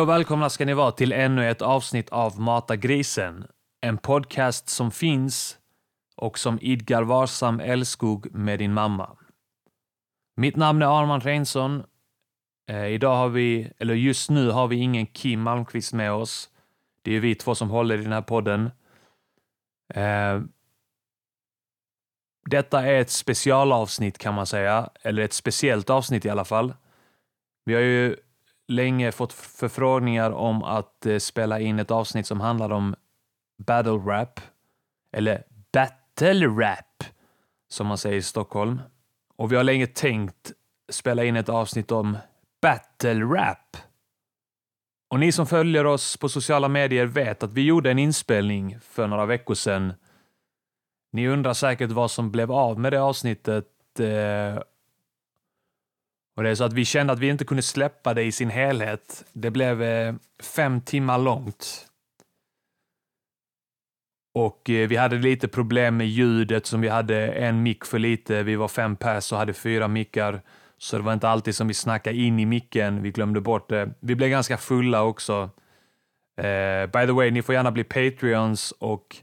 Hej och välkomna ska ni vara till ännu ett avsnitt av Mata grisen. En podcast som finns och som idgar varsam älskog med din mamma. Mitt namn är Arman Reinsson. Eh, idag har vi, eller just nu har vi ingen Kim Malmqvist med oss. Det är vi två som håller i den här podden. Eh, detta är ett specialavsnitt kan man säga, eller ett speciellt avsnitt i alla fall. Vi har ju länge fått förfrågningar om att eh, spela in ett avsnitt som handlar om battle rap, eller battle rap, som man säger i Stockholm. Och vi har länge tänkt spela in ett avsnitt om battle rap. Och ni som följer oss på sociala medier vet att vi gjorde en inspelning för några veckor sedan. Ni undrar säkert vad som blev av med det avsnittet eh, och det är så att vi kände att vi inte kunde släppa det i sin helhet. Det blev eh, fem timmar långt. Och eh, vi hade lite problem med ljudet som vi hade en mick för lite. Vi var fem pers och hade fyra mickar. Så det var inte alltid som vi snackade in i micken. Vi glömde bort det. Vi blev ganska fulla också. Eh, by the way, ni får gärna bli Patreons och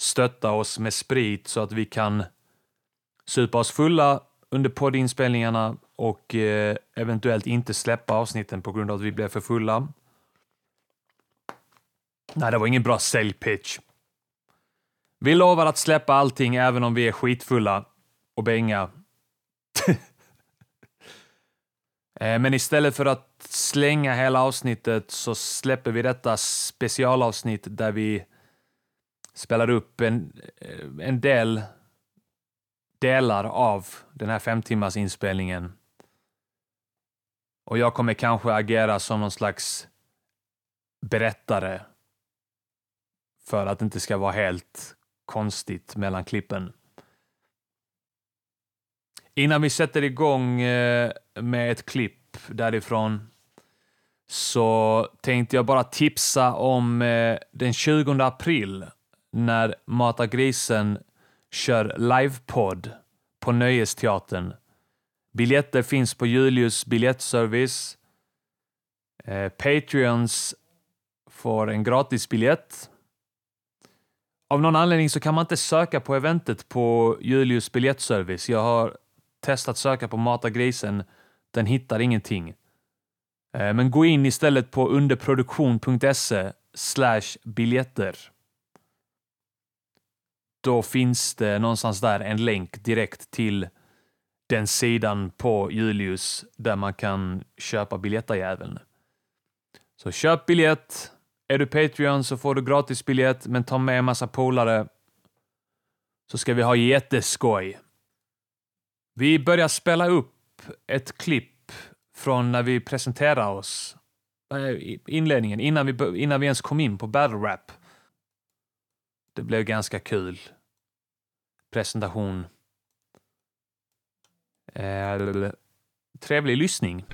stötta oss med sprit så att vi kan supa oss fulla under poddinspelningarna och eh, eventuellt inte släppa avsnitten på grund av att vi blev för fulla. Nej, det var ingen bra säljpitch. Vi lovar att släppa allting även om vi är skitfulla och bänga. Eh, men istället för att slänga hela avsnittet så släpper vi detta specialavsnitt där vi spelar upp en, eh, en del delar av den här fem timmars inspelningen. Och jag kommer kanske agera som någon slags berättare för att det inte ska vara helt konstigt mellan klippen. Innan vi sätter igång eh, med ett klipp därifrån så tänkte jag bara tipsa om eh, den 20 april när Mata Grisen kör livepodd på Nöjesteatern. Biljetter finns på Julius biljettservice. Eh, Patreons får en gratis biljett. Av någon anledning så kan man inte söka på eventet på Julius biljettservice. Jag har testat söka på Mata grisen. Den hittar ingenting. Eh, men gå in istället på underproduktion.se slash biljetter då finns det någonstans där en länk direkt till den sidan på Julius där man kan köpa biljettajäveln. Så köp biljett. Är du Patreon så får du gratis biljett, men ta med en massa polare så ska vi ha jätteskoj. Vi börjar spela upp ett klipp från när vi presenterar oss. Eh, inledningen, innan vi, innan vi ens kom in på battle rap. Det blev ganska kul. Presentation. Eh, trevlig lyssning.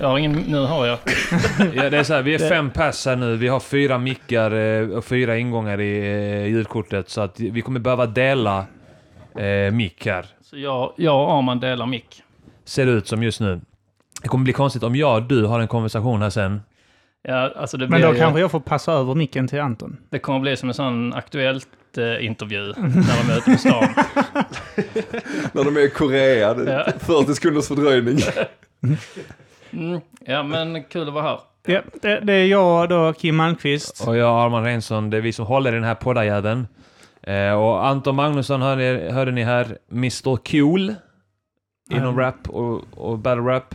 Jag har ingen, nu har jag. ja, det är så här, vi är fem pers här nu. Vi har fyra mickar eh, och fyra ingångar i eh, ljudkortet. Så att vi kommer behöva dela eh, mick här. Så jag, jag och Arman delar mick. Ser det ut som just nu. Det kommer bli konstigt om jag och du har en konversation här sen. Ja, alltså det Men då ju, kanske jag får passa över micken till Anton. Det kommer bli som en sån aktuellt eh, intervju när de är ute på stan. när de är i Korea, ja. 40 sekunders fördröjning. mm, ja, men kul att vara här. Ja, det, det är jag då, Kim Malmqvist. Och jag, Arman Reinsson. Det är vi som håller i den här poddajäveln. Eh, och Anton Magnusson hörde, hörde ni här, Mr Cool. Inom mm. rap och, och battle rap.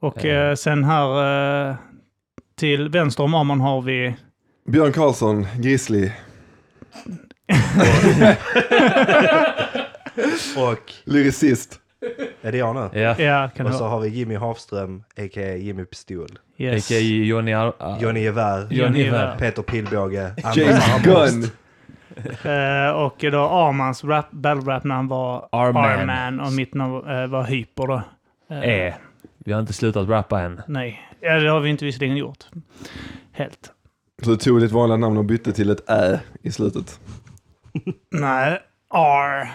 Och eh. sen här... Eh, till vänster om Arman har vi... Björn Karlsson, Grizzly. Och... Lyricist. Är det jag nu? Ja. ja kan och så har vi Jimmy Havström, a.k.a. Jimmy Pistol. Yes. A.k.a. Johnny... Ar uh, Johnny Gevär. Johnny Gevär. Peter Pilbåge. James Gunn. uh, och då Armans rap, battle rap namn var Arman. Arman och mitt namn uh, var Hyper då. Uh, e. Vi har inte slutat rappa än. Nej. Ja, det har vi inte visserligen gjort. Helt. Så du tog ditt vanliga namn och bytte till ett Ä i slutet? nej, R.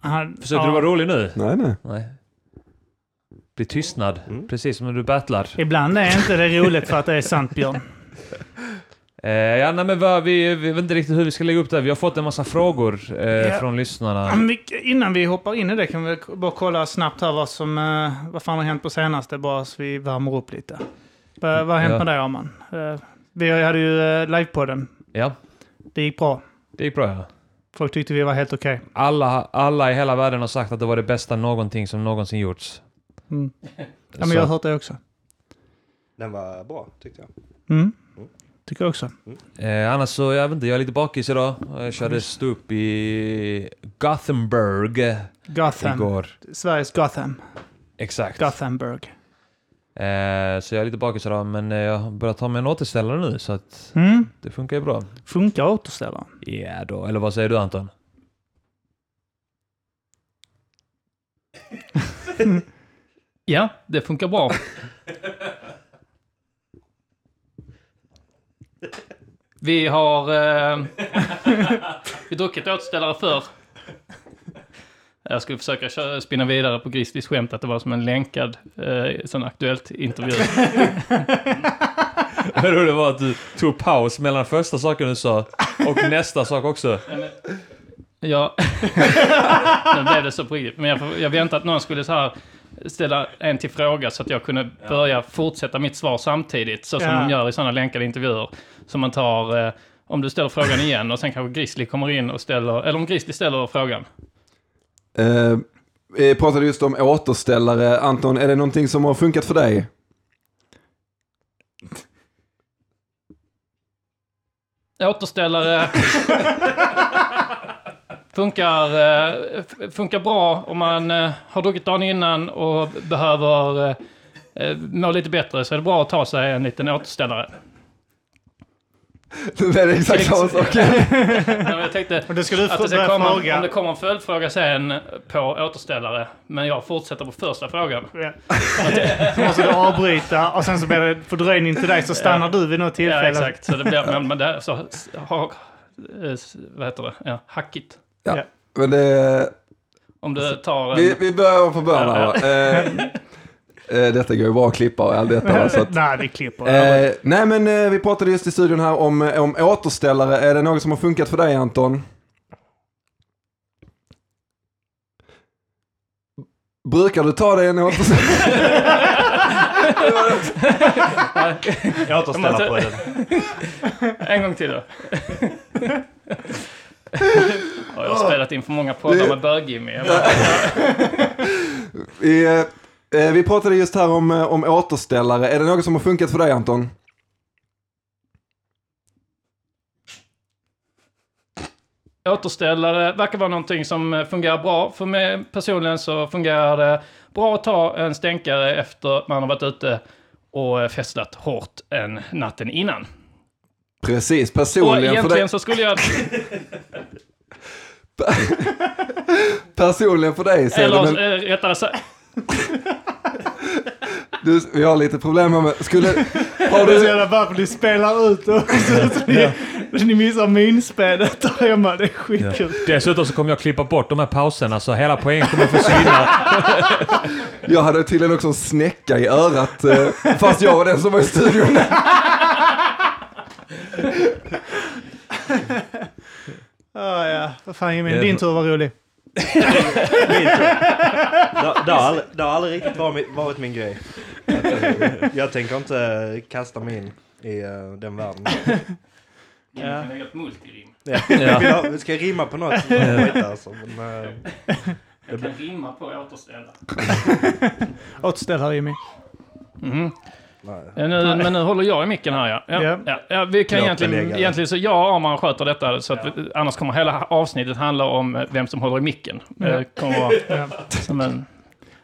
Han, Försökte du vara rolig nu? Nej, nej. nej. blir tystnad. Precis som när du battlar. Ibland är inte det roligt för att det är sant, Björn. Eh, ja, nej, men vad, vi, vi vet inte riktigt hur vi ska lägga upp det här. Vi har fått en massa frågor eh, Ja. från lyssnarna. Vi- Innan vi hoppar in i det kan vi bara kolla snabbt här vad som... eh, vad fan har hänt på senaste, bara så vi värmer upp lite. Vad, vad har hänt Ja. med dig, Arman? Eh, vi hade ju uh, livepodden. Ja, Det gick bra. det gick bra ja. Folk tyckte vi var helt okej. Alla, alla i hela världen har sagt att det var det bästa någonting som någonsin gjorts. Mm. Ja, men jag har hört det också. Den var bra tyckte jag. Mm. Tycker jag också. Eh, annars så, jag vet inte, jag är lite bakis idag. Jag körde ståupp i Gothenburg Gotham. igår. Sveriges Gotham. Exakt. Gothenburg. Eh, så jag är lite bakis idag, men eh, jag har börjat ta mig en återställare nu, så att Mm. det funkar ju bra. Funkar återställaren? Ja då, eller vad säger du Anton? Ja, det funkar bra. Vi har eh, vi druckit återställare förr. Jag skulle försöka köra, spinna vidare på Grizzlys skämt att det var som en länkad eh, sån aktuellt intervju. Vad roligt det var att du tog paus mellan första saken du sa och nästa sak också. Ja, nu blev det så på riktigt. Men jag, jag väntade att någon skulle så här ställa en till fråga så att jag kunde börja fortsätta mitt svar samtidigt. Så som Ja. de gör i sådana länkade intervjuer. Så man tar, eh, om du ställer frågan igen och sen kanske Grizzly kommer in och ställer, eller om Grizzly ställer frågan. Eh, vi pratade just om återställare. Anton, är det någonting som har funkat för dig? Återställare funkar, eh, funkar bra om man eh, har druckit dagen innan och behöver må lite bättre så är det bra att ta sig en liten återställare det är exakt samma sak. Men jag tänkte ska du att det ska komma, fråga. om det kommer en följdfråga sen på återställare, men jag fortsätter på första frågan. Ja. Så måste du avbryta och sen så blir det fördröjning till dig så stannar du vid något tillfälle. Ja, exakt. Så det blir, men, men det, så, ha, eh, vad heter det? Ja, hackigt. Men det, Om du tar en... vi, vi börjar från början här Ja, Detta går ju bra att klippa och allt detta. Så att, Nej, vi klipper. eh, nej men eh, vi pratade just i studion här om, eh, om återställare. Är det något som har funkat för dig Anton? Brukar du ta dig en återställare? Jag återställer på den. En gång till då. Ja, jag har spelat in för många poddar med bög-Jimmy. Bara- Vi, eh, vi pratade just här om, eh, om återställare. Är det något som har funkat för dig Anton? Återställare verkar vara någonting som eh, fungerar bra. För mig personligen så fungerar det bra att ta en stänkare efter man har varit ute och festat hårt en natten innan. Precis, Och personligen för dig. egentligen så skulle jag... Personligen för dig Eller men rättare sagt... du, vi har lite problem här med, skulle, har Det är så du, jävla bra för ni spelar ut också. Så ni, ni missar minspelet där hemma. Det är skitkul. Dessutom så kommer jag klippa bort de här pauserna så hela poängen kommer försvinna. jag hade tydligen också en snäcka i örat, eh, fast jag var den som var i studion. Ah, ja, vad fan Jimmy, Det är din tur var rolig. Det, har aldrig, det har aldrig riktigt varit, min- varit min grej. Att, Jag tänker inte kasta mig in i eh, den världen. Ja. kan lägga ett multirim. Ja. Ska jag rimma på något? Alltså. Men, eh, Jag kan rimma på återställa. Återställ här Jimmy. Mhm. Nej. Nu, men nu håller jag i micken här ja. Ja, Ja. ja. ja, vi kan Låt egentligen, egentligen så jag och Arman sköter detta så att vi, annars kommer hela avsnittet handla om eh, vem som håller i micken. Det kommer vara Ja. som en...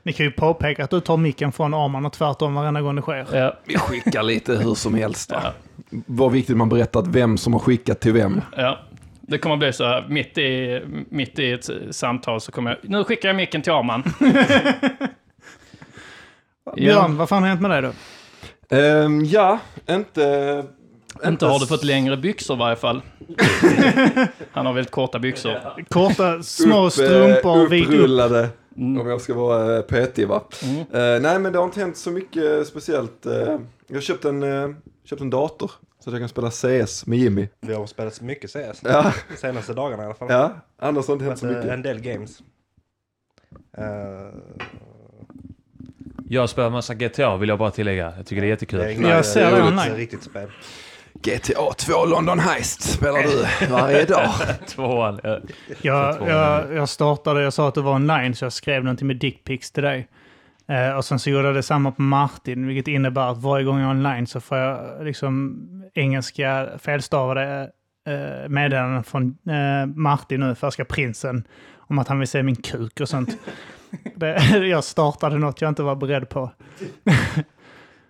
Ni kan ju påpeka att du tar micken från Arman och tvärtom varenda gång det sker. Ja, Vi skickar lite hur som helst. Va? ja, Var viktigt man berättat vem som har skickat till vem. ja. Det kommer bli så här, mitt i, mitt i ett samtal så kommer jag... Nu skickar jag micken till Arman. Björn, vad fan har hänt med dig då? Ehm, ja, inte, Inte har du fått längre byxor i varje fall. Han har väldigt korta byxor. Korta, små Upp, eh, strumpor upp. Upprullade. Mm. Om jag ska vara eh, petig va. Mm. Eh, nej men det har inte hänt så mycket speciellt. Eh, jag har köpt en, eh, köpt en dator. Så att jag kan spela CS med Jimmy. Vi har spelat mycket CS Ja, de senaste dagarna i alla fall. ja. annars har det inte hänt så mycket. en del games. Jag spelar massa GTA vill jag bara tillägga. Jag tycker det är jättekul. det är Jag ser det online. riktigt spel. GTA 2 London Heist spelar du varje dag. Tvåan. ja. Jag, jag, jag startade, jag sa att det var online, så jag skrev någonting med dickpics till dig. Eh, och sen så gjorde jag detsamma på Martin, vilket innebär att varje gång jag är online så får jag liksom engelska felstavade eh, meddelanden från eh, Martin nu, Färska Prinsen, om att han vill se min kuk och sånt. Det, jag startade något jag inte var beredd på.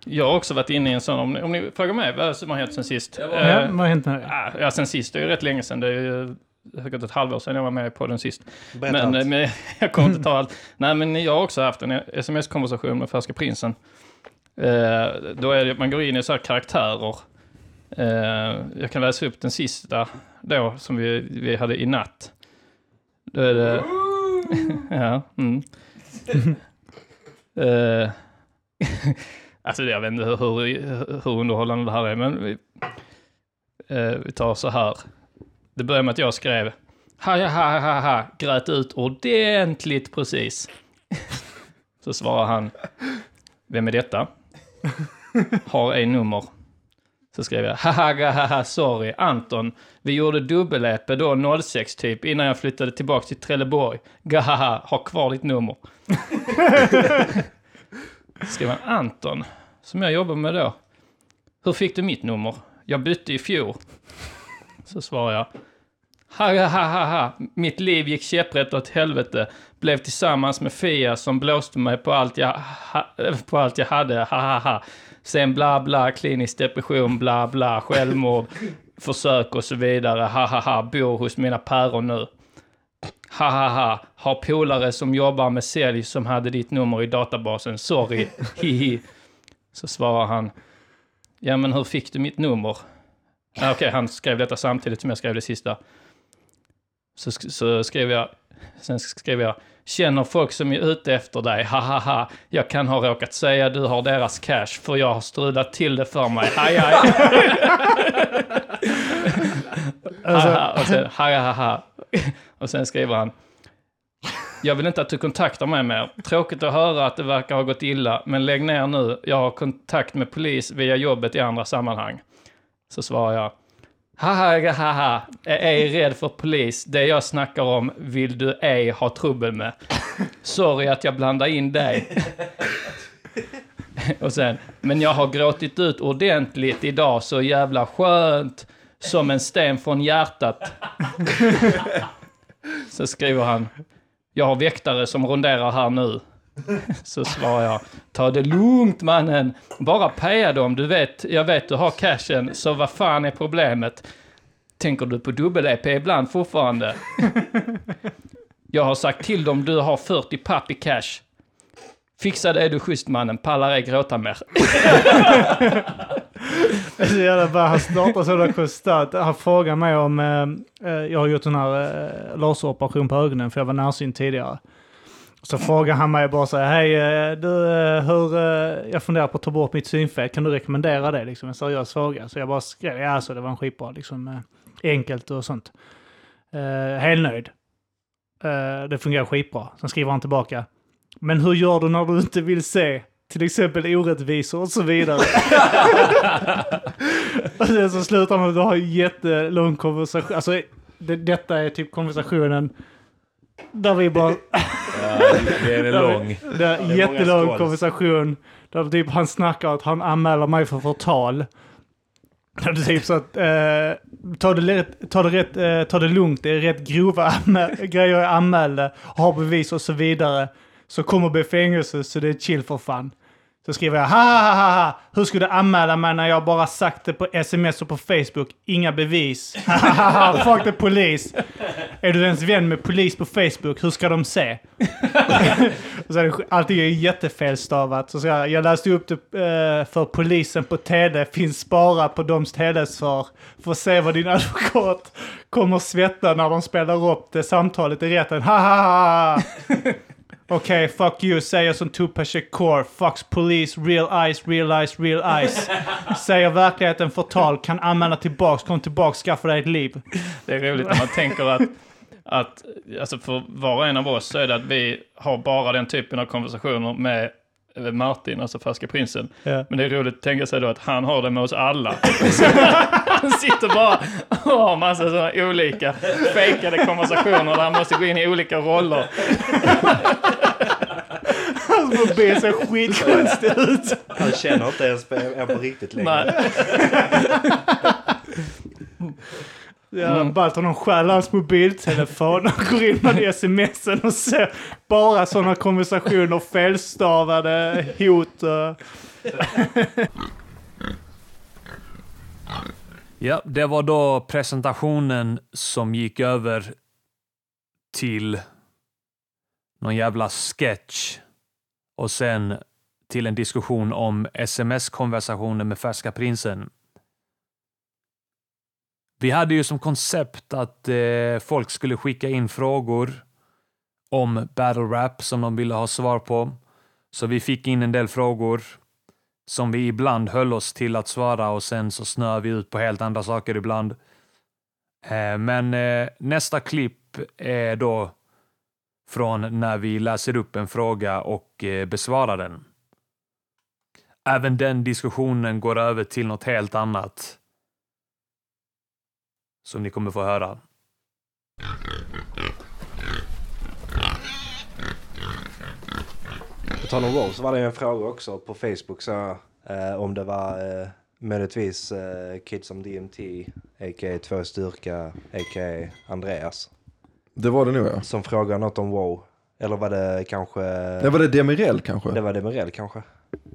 Jag har också varit inne i en sån, om ni, om ni frågar mig vad som har hänt sen sist. Ja, Eh, vad har hänt nu? ah, ja, sen sist, det är ju rätt länge sedan. Det är ju säkert ett halvår sedan jag var med på den sist. Berätta Men, eh, men jag kommer inte ta allt. Nej, men jag har också haft en sms-konversation med Färska Prinsen. Eh, då är det, man går in i så här karaktärer. Eh, jag kan läsa upp den sista då, som vi, vi hade i natt. Då är det... ja, mm. Eh, alltså jag vet inte hur, hur, underhållande det här är, men vi, eh, vi tar så här. Det börjar med att jag skrev ha, ha, ha, ha, ha, grät ut ordentligt precis. Så svarar han, vem är detta? Har ej nummer. Så skrev jag, haha, haha, sorry, Anton. Vi gjorde dubbel-EP då 06 typ, innan jag flyttade tillbaka till Trelleborg. Gahaha, ha kvar ditt nummer. skrev han, Anton, som jag jobbar med då. Hur fick du mitt nummer? Jag bytte i fjol. Så svarar jag, Ha, ha, ha, ha. Mitt liv gick käpprätt åt helvete. Blev tillsammans med Fia som blåste mig på allt jag, ha, på allt jag hade. Ha, ha, ha. Sen bla, bla, klinisk depression, bla, bla, självmord, försök och så vidare. Ha, ha, ha. Bor hos mina päron nu. Ha, ha, ha. Har polare som jobbar med sälj som hade ditt nummer i databasen. Sorry. Hihi. Så svarar han. Ja, men hur fick du mitt nummer? Okej, han skrev detta samtidigt som jag skrev det sista. Så, så skrev jag, sen skrev jag, känner folk som är ute efter dig, ha ha ha, jag kan ha råkat säga du har deras cash för jag har strulat till det för mig, haj haj. Alltså, och sen, ha, ha, ha. Och sen skriver han, jag vill inte att du kontaktar mig mer. Tråkigt att höra att det verkar ha gått illa, men lägg ner nu. Jag har kontakt med polis via jobbet i andra sammanhang. Så svarar jag, haha, haha, är ej rädd för polis. Det jag snackar om vill du ej ha trubbel med. Sorry att jag blandar in dig. Och sen, men jag har gråtit ut ordentligt idag, så jävla skönt. Som en sten från hjärtat. Så skriver han, jag har väktare som ronderar här nu. Så svarar jag, ta det lugnt mannen. Bara paya dem, du vet, jag vet du har cashen, så vad fan är problemet? Tänker du på dubbel-EP ibland fortfarande? Jag har sagt till dem du har 40 papp i cash. Fixa det är du schysst mannen, pallar ej gråta mer. Det är så jävla bra. Han startar sådär konstant. Han frågar mig om... Eh, eh jag har gjort en här eh, laseroperation på ögonen för jag var närsynt tidigare. Så frågar han mig bara så här, hej eh, du, eh, hur, eh, jag funderar på att ta bort mitt synfel, kan du rekommendera det? Liksom en seriös fråga. Så jag bara skrev, ja alltså det var en skitbra, liksom enkelt och sånt. Uh, helt nöjd. Det fungerar skitbra. Sen skriver han tillbaka, men hur gör du när du inte vill se till exempel orättvisor och så vidare? och sen så slutar man med att ha en jättelång konversation. Alltså, det, detta är typ konversationen där vi bara... Det är lång. Det är en jättelång konversation där typ han snackar att han anmäler mig för förtal. Där det typ så att, eh, ta, det lätt, ta, det rätt, eh, ta det lugnt, det är rätt grova grejer jag anmälde, har bevis och så vidare. Så kommer bli fängelse så det är chill för fan. Så skriver jag ha ha ha ha Hur skulle du anmäla mig när jag bara sagt det på sms och på Facebook? Inga bevis. Ha ha ha Fuck the polis. Är du ens vän med polis på Facebook? Hur ska de se? och så är det, allting är jättefelstavat. Så, så jag, jag läste upp det eh, för polisen på tele. Finns spara på doms telesvar. Får se vad din advokat kommer svetta när de spelar upp det samtalet i rätten. Ha ha ha! Okej, fuck you, säger som Tupac Shakur. Fucks police, real eyes, real eyes, real eyes. Säger verkligheten förtal, kan anmäla tillbaks, kom tillbaks, skaffa dig ett liv. Det är roligt när man tänker att, att alltså för var och en av oss så är det att vi har bara den typen av konversationer med Martin, alltså Färska Prinsen. Ja. Men det är roligt att tänka sig då att han har det med oss alla. han sitter bara och har massa sådana olika fejkade konversationer där han måste gå in i olika roller. Hans mobil ser skitkonstig ut. Han känner inte ens på en på riktigt längre. Ja, Balton stjäl hans mobiltelefon och går in med smsen och ser bara sådana konversationer, felstavade, hot. och- Ja, det var då presentationen som gick över till någon jävla sketch och sen till en diskussion om sms-konversationer med Färska Prinsen. Vi hade ju som koncept att eh, folk skulle skicka in frågor om battle rap som de ville ha svar på. Så vi fick in en del frågor som vi ibland höll oss till att svara och sen så snör vi ut på helt andra saker ibland. Eh, Men eh, nästa klipp är då från när vi läser upp en fråga och eh, besvarar den. Även den diskussionen går över till något helt annat. Som ni kommer få höra. På tal om WoW så var det en fråga också på Facebook så, eh, om det var eh, möjligtvis eh, Kids som DMT, a.k.a. Två Styrka, a.k.a. Andreas. Det var det nog ja. Som frågade något om WoW. Eller var det kanske... Det var det Demirel kanske? Det var Demirel kanske.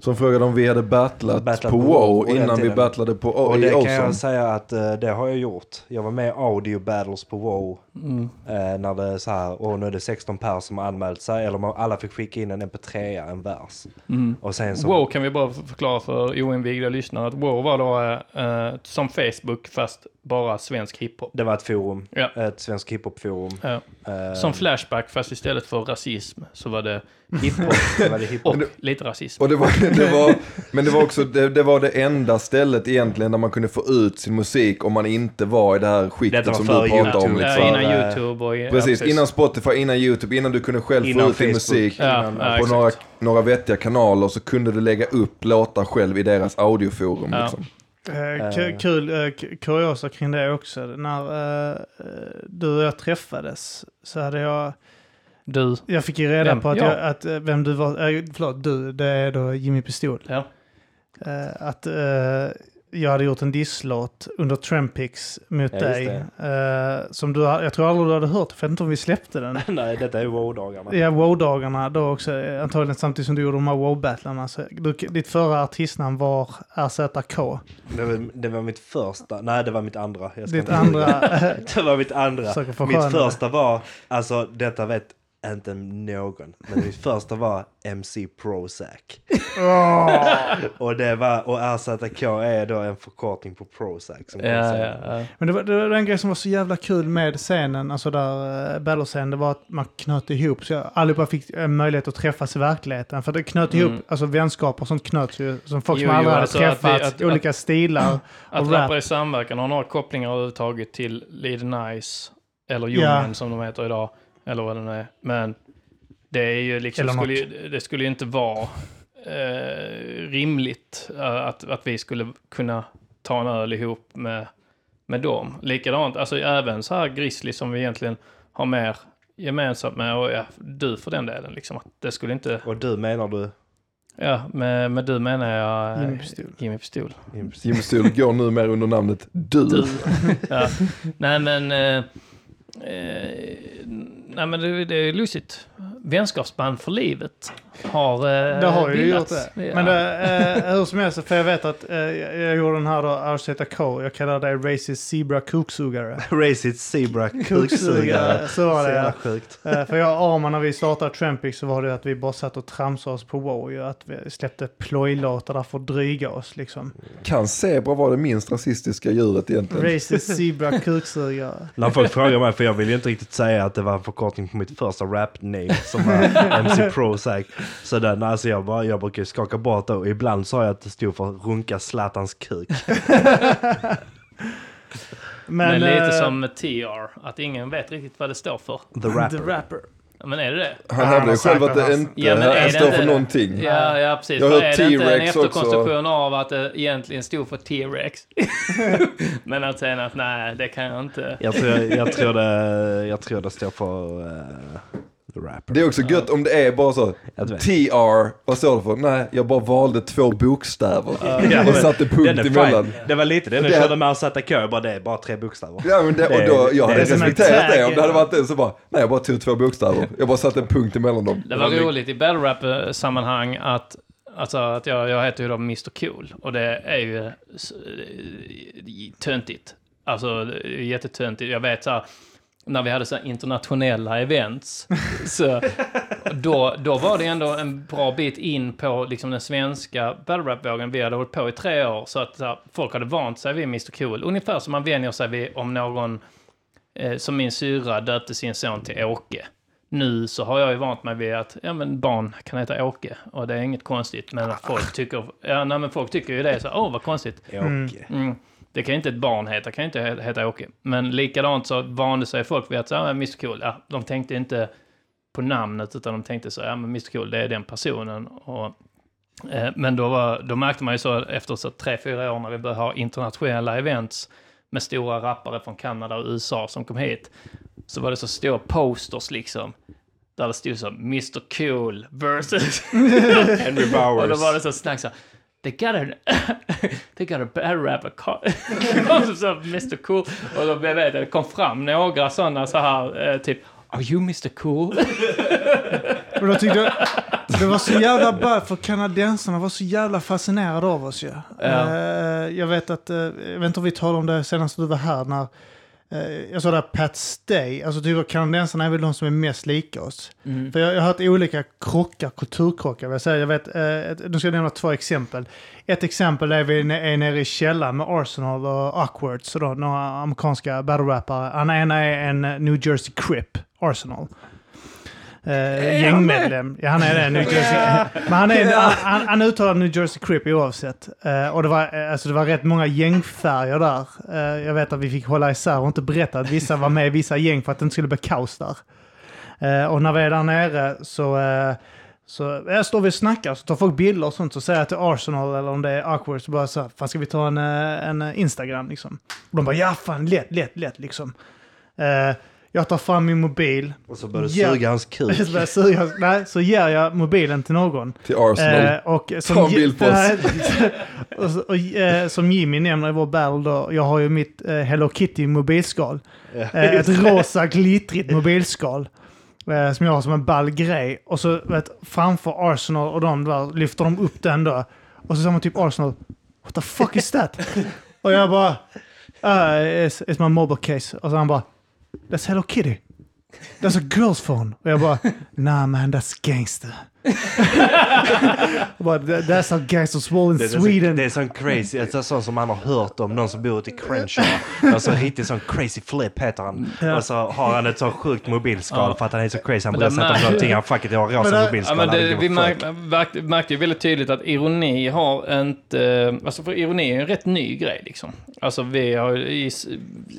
Som frågade om vi hade battlat, Battlat på WoW innan vi battlade på Och i det kan Ozone. jag säga att eh, det har jag gjort. Jag var med i audio battles på WoW. Mm. Eh, när det är så här, och nu är det 16 pers som har anmält sig. Eller man, alla fick skicka in en mp3, en vers. Mm. Och sen så... Wow kan vi bara förklara för oinvigda lyssnare att Wow var då eh, som Facebook fast bara svensk hiphop. Det var ett forum. Ja. Ett svensk hiphop-forum. Ja. Eh, Som Flashback fast istället för rasism så var det hiphop det var det hiphop. och lite rasism. Och det var, det var, men det var också det, det var det enda stället egentligen där man kunde få ut sin musik om man inte var i det här skiktet som du pratade om. Liksom. Innan eh, YouTube och... ja, Precis, innan Spotify, innan YouTube, innan du kunde själv få Innan ut din musik Ja, innan- ja, på några, några vettiga kanaler så kunde du lägga upp låtar själv i deras audioforum. Ja. Liksom. Eh, ku- Kul, eh, kuriosa kring det också. När eh, eh, du och jag träffades så hade jag, Du. jag fick ju reda Vem? på att, Jag? jag, att eh, vem du var, eh, förlåt du, det är då Jimmy Pistol. Ja. Eh, att eh, jag hade gjort en disslåt under Trampix mot Ja, dig. Eh, som du, jag tror aldrig du hade hört, för jag vet inte om vi släppte den. Nej, detta är WoW-dagarna. Ja, WoW-dagarna då också, eh, antagligen samtidigt som du gjorde de här WoW-battlarna. Ditt förra artistnamn var RZK. Det var, det var mitt första, nej det var mitt andra. Jag ska Ditt andra... Det var mitt andra. Mitt första var, alltså detta vet inte någon, men mitt första var MC Prozac. och det var, och RZK är då en förkortning på Prozac. Som Ja, kan ja, säga. ja. Men det var, det var en grej som var så jävla kul med scenen, alltså där uh, battlescenen, det var att man knöt ihop, så jag, allihopa fick en möjlighet att träffas i verkligheten. För det knöt ihop, Mm. alltså vänskap och sånt knöts ju, som folk Jo, som aldrig jo, hade alltså att vi- träffats, att- olika stilar Att och rap. rappare i samverkan har några kopplingar överhuvudtaget till Lead Nice eller Djungeln Ja. som de heter idag. Eller vad det nu är. Men det är ju liksom, skulle, ju- det skulle ju inte vara eh, rimligt eh, att, att vi skulle kunna ta en öl ihop med, med dem. Likadant, alltså även så här Grizzly som vi egentligen har mer gemensamt med och ja, du för den delen liksom. Att det skulle inte, Och du menar du? ja, med, med du menar jag eh, Jimmy Pistol. Jimmy Pistol. Jimmy går numera under namnet Du. Du. ja. Nej men... Eh, eh, nej men det, det är lustigt. Vänskapsband för livet har uh, Det har ju gjort det. Ja. Men det, eh, hur som helst, för jag vet att eh, jag gjorde den här då, RZK. Jag kallar dig racist zebra kuksugare. Racist Zebra Kuksugare, så var det ja. sjukt. Eh, För jag och Arman när vi startade Trampic så var det att vi bara satt och tramsade oss på WoW ju. Att vi släppte plojlåtar där för att dryga oss liksom. Kan zebra vara det minst rasistiska djuret egentligen? Racist zebra kuksugare. När folk frågar mig, för jag vill ju inte riktigt säga att det var en förkortning på mitt första rap-name som var MC Prozac. Så den, alltså jag, bara, jag brukar skaka bort och ibland sa jag att det stod för runka Zlatans kuk. Men, Men, lite eh, som TR, att ingen vet riktigt vad det står för. The Rapper. The Rapper. Ja, Men är det det? Han hävdar ju själv att det inte Ja, men är det står inte för det? någonting. Ja, ja precis. Jag har För hört är det inte en T-Rex också. efterkonstruktion av att det egentligen stod för T-Rex? Men att säga att nej, det kan jag inte. Jag tror, jag, tror det, jag tror det står för eh, The Rapper. Det är också gött om det är bara så. TR, vad står det för? Nej, jag bara valde två bokstäver. Ja, och satte punkt emellan. Det var lite det när Det- jag körde med Arsata Kö, bara det är bara tre bokstäver. Ja, men det, och Det- då, jag det hade en respekterat det om det hade varit det så bara, nej jag bara tog två bokstäver. Jag bara satte en punkt emellan dem. Det var roligt i battle rap-sammanhang att, alltså att jag, jag heter ju då Mr Cool och det är ju s- eh, töntigt. Alltså det är jättetöntigt. Jag vet så här, när vi hade så internationella events, så då, då var det ändå en bra bit in på liksom den svenska battle rap-vågen. Vi hade hållit på i tre år, så att så folk hade vant sig vid Mr Cool. Ungefär som man vänjer sig vid om någon, eh, som min syra döpte sin son till Åke. Nu så har jag ju vant mig vid att ja, men barn kan heta Åke och det är inget konstigt. Men folk tycker, ja, nej, men folk tycker ju det. Så, Åh, vad konstigt. Åke. Mm. Det kan ju inte ett barn heta, kan ju inte he- heta Åke. Men likadant så vande sig folk vid att säga, ja, Mr Cool, ja, de tänkte inte på namnet utan de tänkte så, ja men Mr Cool, det är den personen. Och, eh, men då, var, då märkte man ju så efter så tre, fyra år när vi började ha internationella events med stora rappare från Kanada och USA som kom hit, så var det så stora posters liksom. Där det stod så Mr Cool versus Henry och då Bowers. var det så snack så They got a, they got a bad och så Mr Cool. Och då blev det, det kom fram några sådana så här, eh, typ Are you Mr Cool? Och då tyckte jag, det var så jävla bra för kanadensarna var så jävla fascinerade av oss ju. Ja. Eh, jag vet att, eh, jag vet inte om vi talade om det senast du var här när jag sa där Pat Stay, alltså typ kanadensarna är väl de som är mest lika oss. För jag, jag har hört olika krockar, kulturkrockar. Jag, säga. jag vet, eh, nu ska jag nämna två exempel. Ett exempel är vi är nere i källaren med Arsenal och Awkward, så då, några amerikanska battle-rappare. Han ena är en eh, New Jersey Crip, Arsenal. Uh, gängmedlem. Ja, han är det. New Jersey. Men han, är, han, han, han uttalar New Jersey Crip oavsett. Eh, och det var, eh, alltså, det var rätt många gängfärger där. Eh, jag vet att vi fick hålla isär och inte berätta att vissa var med i vissa gäng för att det inte skulle bli kaos där. Eh, och när vi är där nere så, eh, så jag står vi och snackar, så tar folk bilder och sånt, så säger jag till Arsenal eller om det är awkward, så bara så här, fan ska vi ta en, eh, en eh, Instagram liksom? Och de bara, ja fan, lätt, lätt, lätt liksom. Eh, jag tar fram min mobil, Och så började Ja. suga hans kuk. så, börjar suga, nej, så ger jag mobilen till någon. Till Arsenal. Eh, och som, Ta en bild på oss. Och, och, eh, som Jimmy nämner i vår battle då, jag har ju mitt eh, Hello Kitty mobilskal. Eh, ett rosa glittrigt mobilskal. Eh, som jag har som en ball grej. Och så vet, framför Arsenal och de där lyfter de upp den då. Och så säger man typ Arsenal, what the fuck is that? och jag bara, uh, it's, it's my mobile case. Och så han bara, that's Hello Kitty. That's a girl's phone. Och jag bara, nah man, that's gangster. Bara, "That- that's how gangsters roll in Det är, så, Sweden. det är sån crazy, det är sånt som man har hört om, någon som bor ute i Crenshaw. Alltså riktigt sån crazy flip heter han. Ja. Och så har han ett så sjukt mobilskal Ja. för att han är så crazy. Han det sätta mär- upp någonting. Han fuck it, jag har rosa mobilskal. Ja, men I det, vi märkte, märkte ju väldigt tydligt att ironi har inte... Alltså för ironi är en rätt ny grej liksom. Alltså vi har i,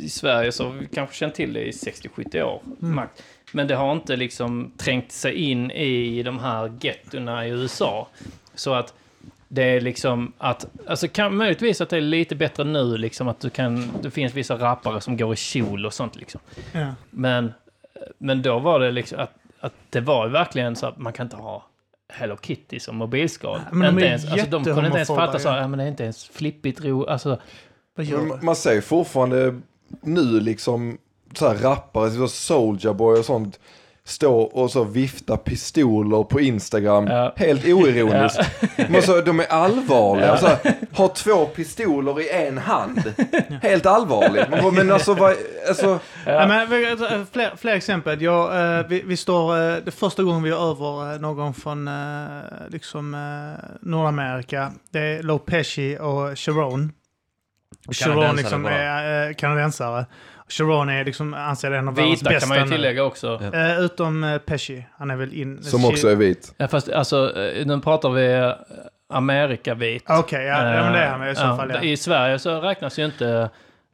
i Sverige så har vi kanske känt till det i 60-70 år. max. Men det har inte liksom trängt sig in i de här gettona i USA. Så att det är liksom att, alltså kan möjligtvis att det är lite bättre nu liksom att du kan, det finns vissa rappare som går i kjol och sånt liksom. Ja. Men, men då var det liksom att, att det var ju verkligen så att man kan inte ha Hello Kitty som mobilskal. Men de ens, alltså, de kunde inte ens fatta så, ja. ja men det är inte ens flippigt ro, alltså. Man säger fortfarande nu liksom så här rappare, så Soulja Boy och sånt. stå och så vifta pistoler på Instagram. Ja. Helt oironiskt. Men så, de är allvarliga. Så här, har två pistoler i en hand. Helt allvarligt. Bara, Men alltså, vad, alltså Ja. men, eh, fler, fler exempel. Jag, eh, vi, vi står, eh, det första gången vi är över eh, någon från liksom, Nordamerika. Det är Lo Pesci och Sharon. Sharon liksom är kanadensare. Sharon är liksom, anser en av världens Vita bästa kan man ju tillägga också. Ja. Eh, utom eh, Pesci. Han är väl in... som också är vit. fast alltså, eh, nu pratar vi Amerikavit. Okej, ja, ja, men det är han i så fall. ja. Ja. I Sverige så räknas ju inte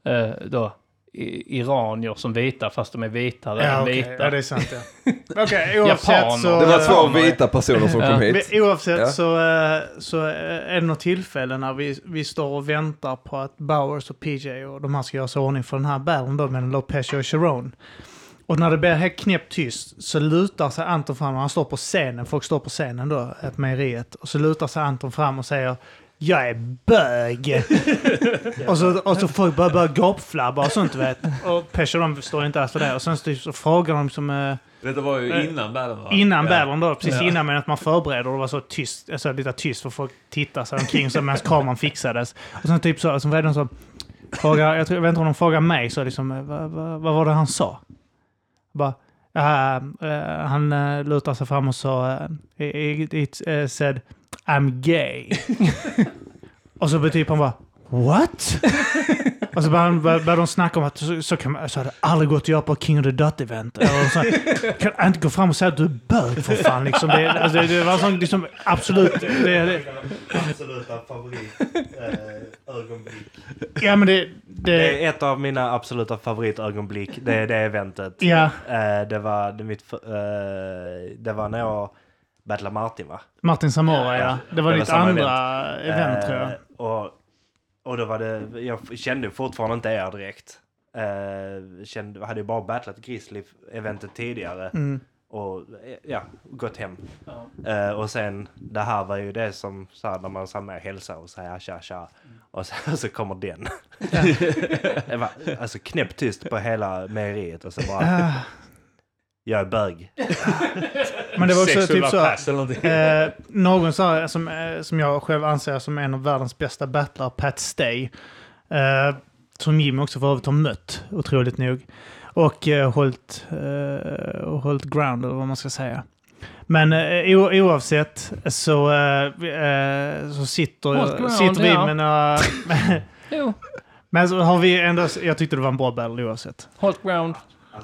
eh, då iranier som vita fast de är vitare Ja, än okej. vita. ja, det är sant. Ja. Okej, oavsett så... Det var eh, två Japaner. vita personer som Ja. kom hit. Men Oavsett Ja. så, eh, så eh, är det något tillfälle när vi, vi står och väntar på att Bowers och PJ och de här ska göra sig ordning för den här battlen då med Lopez och Sharon. Och när det blir helt knäppt tyst så lutar sig Anton fram, han står på scenen, folk står på scenen då, eh, på mejeriet. Och så lutar sig Anton fram och säger jag är bög. och, så, och så folk börjar gapflabba och sånt vet. Och Pesha de står inte alls det. Och sen så, så frågar de som... Eh, Detta var ju innan battlen va? Innan battlen då, precis innan men att man förbereder och det var så tyst, alltså lite tyst för folk tittar sig omkring så medan kameran fixades. Och sen typ så, så var det någon som frågar, jag, tror, jag vet inte om de frågar mig så liksom, eh, vad, vad, vad var det han sa? Bara, eh, eh, han uh, lutar sig fram och sa, uh, it, it eh, said I'm gay. och så typ han bara, what? Och så började, började de snacka om att så, så, kan man, så hade aldrig gått att göra på King of the Dot event. Och så, kan jag inte gå fram och säga att du är bög för fan. Liksom. Det, alltså, det, det var sån, liksom, absolut. Det, det, Absoluta favorit eh, ja, men det... det Det är ett av mina absoluta favoritögonblick. Det är det eventet. ja, Eh, det, var, det, mitt, eh, det var när jag battlade Martin va? Martin Samora, ja. Ja, Det var det var ditt samma andra event, tror jag. Eh, och, och då var det, jag kände fortfarande inte er direkt. Eh, kände, hade ju bara battlat Grizzly-eventet tidigare. Mm. Och eh, ja, gått hem. Eh, och sen, det här var ju det som, så här, när man sa med hälsa och säger tja tja. Och så, så kommer den. var alltså knäpptyst på hela mejeriet och så bara, Ah, jag är bög. men det var också typ så... pass. Eh, någon sa, som, eh, som jag själv anser som en av världens bästa battlare, Pat Stay. Eh, som Jimmy också för övrigt har mött, otroligt nog. Och eh, hållit, eh, och hållit ground, eller vad man ska säga. Men eh, oavsett så, eh, eh, så sitter, ground, sitter vi ja. med några... Jo, men så har vi ändå... Jag tyckte det var en bra battle oavsett. Holt ground.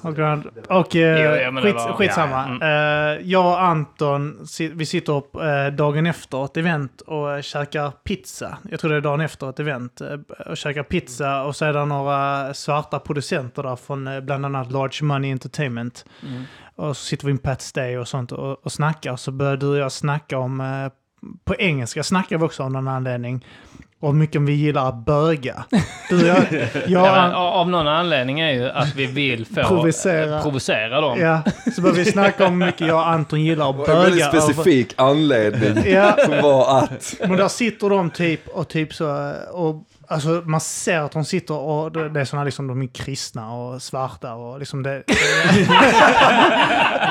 Och, grand, och eh, Jo, ja, men det skit, var- skitsamma. ja, Eh, jag och Anton, vi sitter upp eh, dagen efter ett event och uh, käkar pizza. Jag tror det är dagen efter ett event. eh, och käkar pizza och så är det några svarta producenter där från eh, bland annat Large Money Entertainment. Mm. Och så sitter vi med Pat Stay och sånt och, och snackar. Så börjar du och jag snacka om, eh, på engelska snackar vi också av någon anledning, om hur mycket vi gillar att böga. Du och jag, jag, Ja, men, av någon anledning är ju att vi vill få Provocera. eh, provocera dem. Ja, så började vi snacka om hur mycket jag och Anton gillar att Och en väldigt böga. specifik anledning. Ja, Som var att... men där sitter de typ och typ så... Och, alltså man ser att de sitter och det det är såna liksom, de är kristna och svarta och liksom det...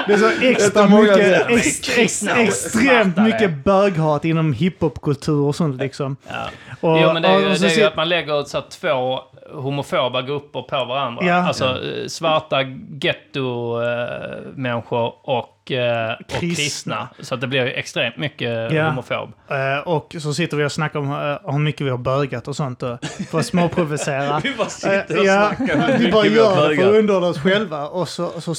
det är så extra mycket, ex, ex, extremt mycket böghat inom hiphopkultur och sånt liksom. Ja. Och, jo, men det är ju, och så det är ju att man lägger så att två homofoba grupper på varandra. Ja. Alltså eh, svarta getto-människor och, eh, och Kristna. kristna. Så att det blir ju extremt mycket Ja. homofob. Eh, och så sitter vi och snackar om eh, hur mycket vi har bögat och sånt. då, För att småprovocera. Vi bara sitter och Eh, ja, snackar hur vi mycket bara vi har gör det för att underhålla oss själva. Och så, så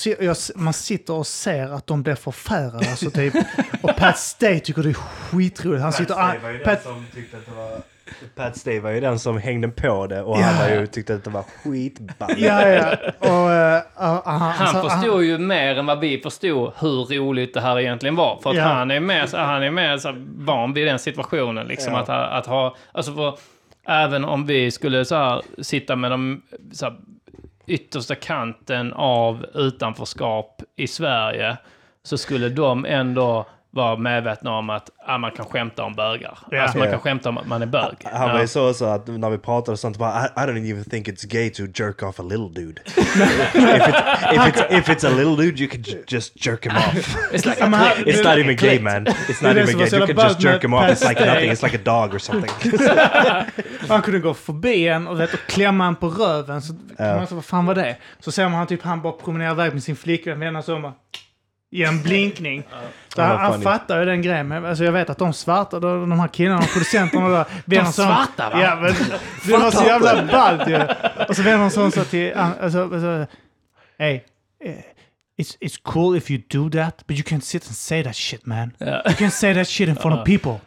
man sitter och ser att de blir förfärade. Alltså, typ. Och Pat Stay tycker det är skitroligt. Han sitter... Pat Stay var ju den som tyckte att det var... Pat Stay var ju den som hängde på det och Ja. han var ju, tyckte att det var skitballt. ja, ja. Och, eh, han, Han alltså, förstod ju mer än vad vi förstod hur roligt det här egentligen var. För att Ja. han är mer, så- han är mer så van vid den situationen. Liksom, Ja. att, ha- att ha, alltså för, även om vi skulle så här, sitta med de så här, yttersta kanten av utanförskap i Sverige så skulle de ändå vara medvetna om att ah, man kan skämta om bögar. Ja. Alltså man kan skämta om att man är bög. Han var ju så också att när vi pratade och sånt, bara, I, I don't even think it's gay to jerk off a little dude. if, it, if, it's, if it's a little dude you can just jerk him off. It's like. It's not even gay man. It's not even gay. så You can just jerk him off. It's like nothing. It's like a dog or something. Han kunde gå förbi en och, vet, och klämma en på röven. Så man säga, vad fan var det? Så ser man han typ, han bara promenerar iväg med sin flickvän, vänder sig om och ger en blinkning. Så Ja, han, han fattar ju den grejen. Men alltså jag vet att de svarta, de, de här killarna, de producenterna där. sig om- svarta, va? Ja, men det var så jävla ballt ju. Och så vänder de sig om så till, alltså, alltså, Hey, eh, it's, it's cool if you do that, but you can't sit and say that shit man. Ja. You can't say that shit in front of people.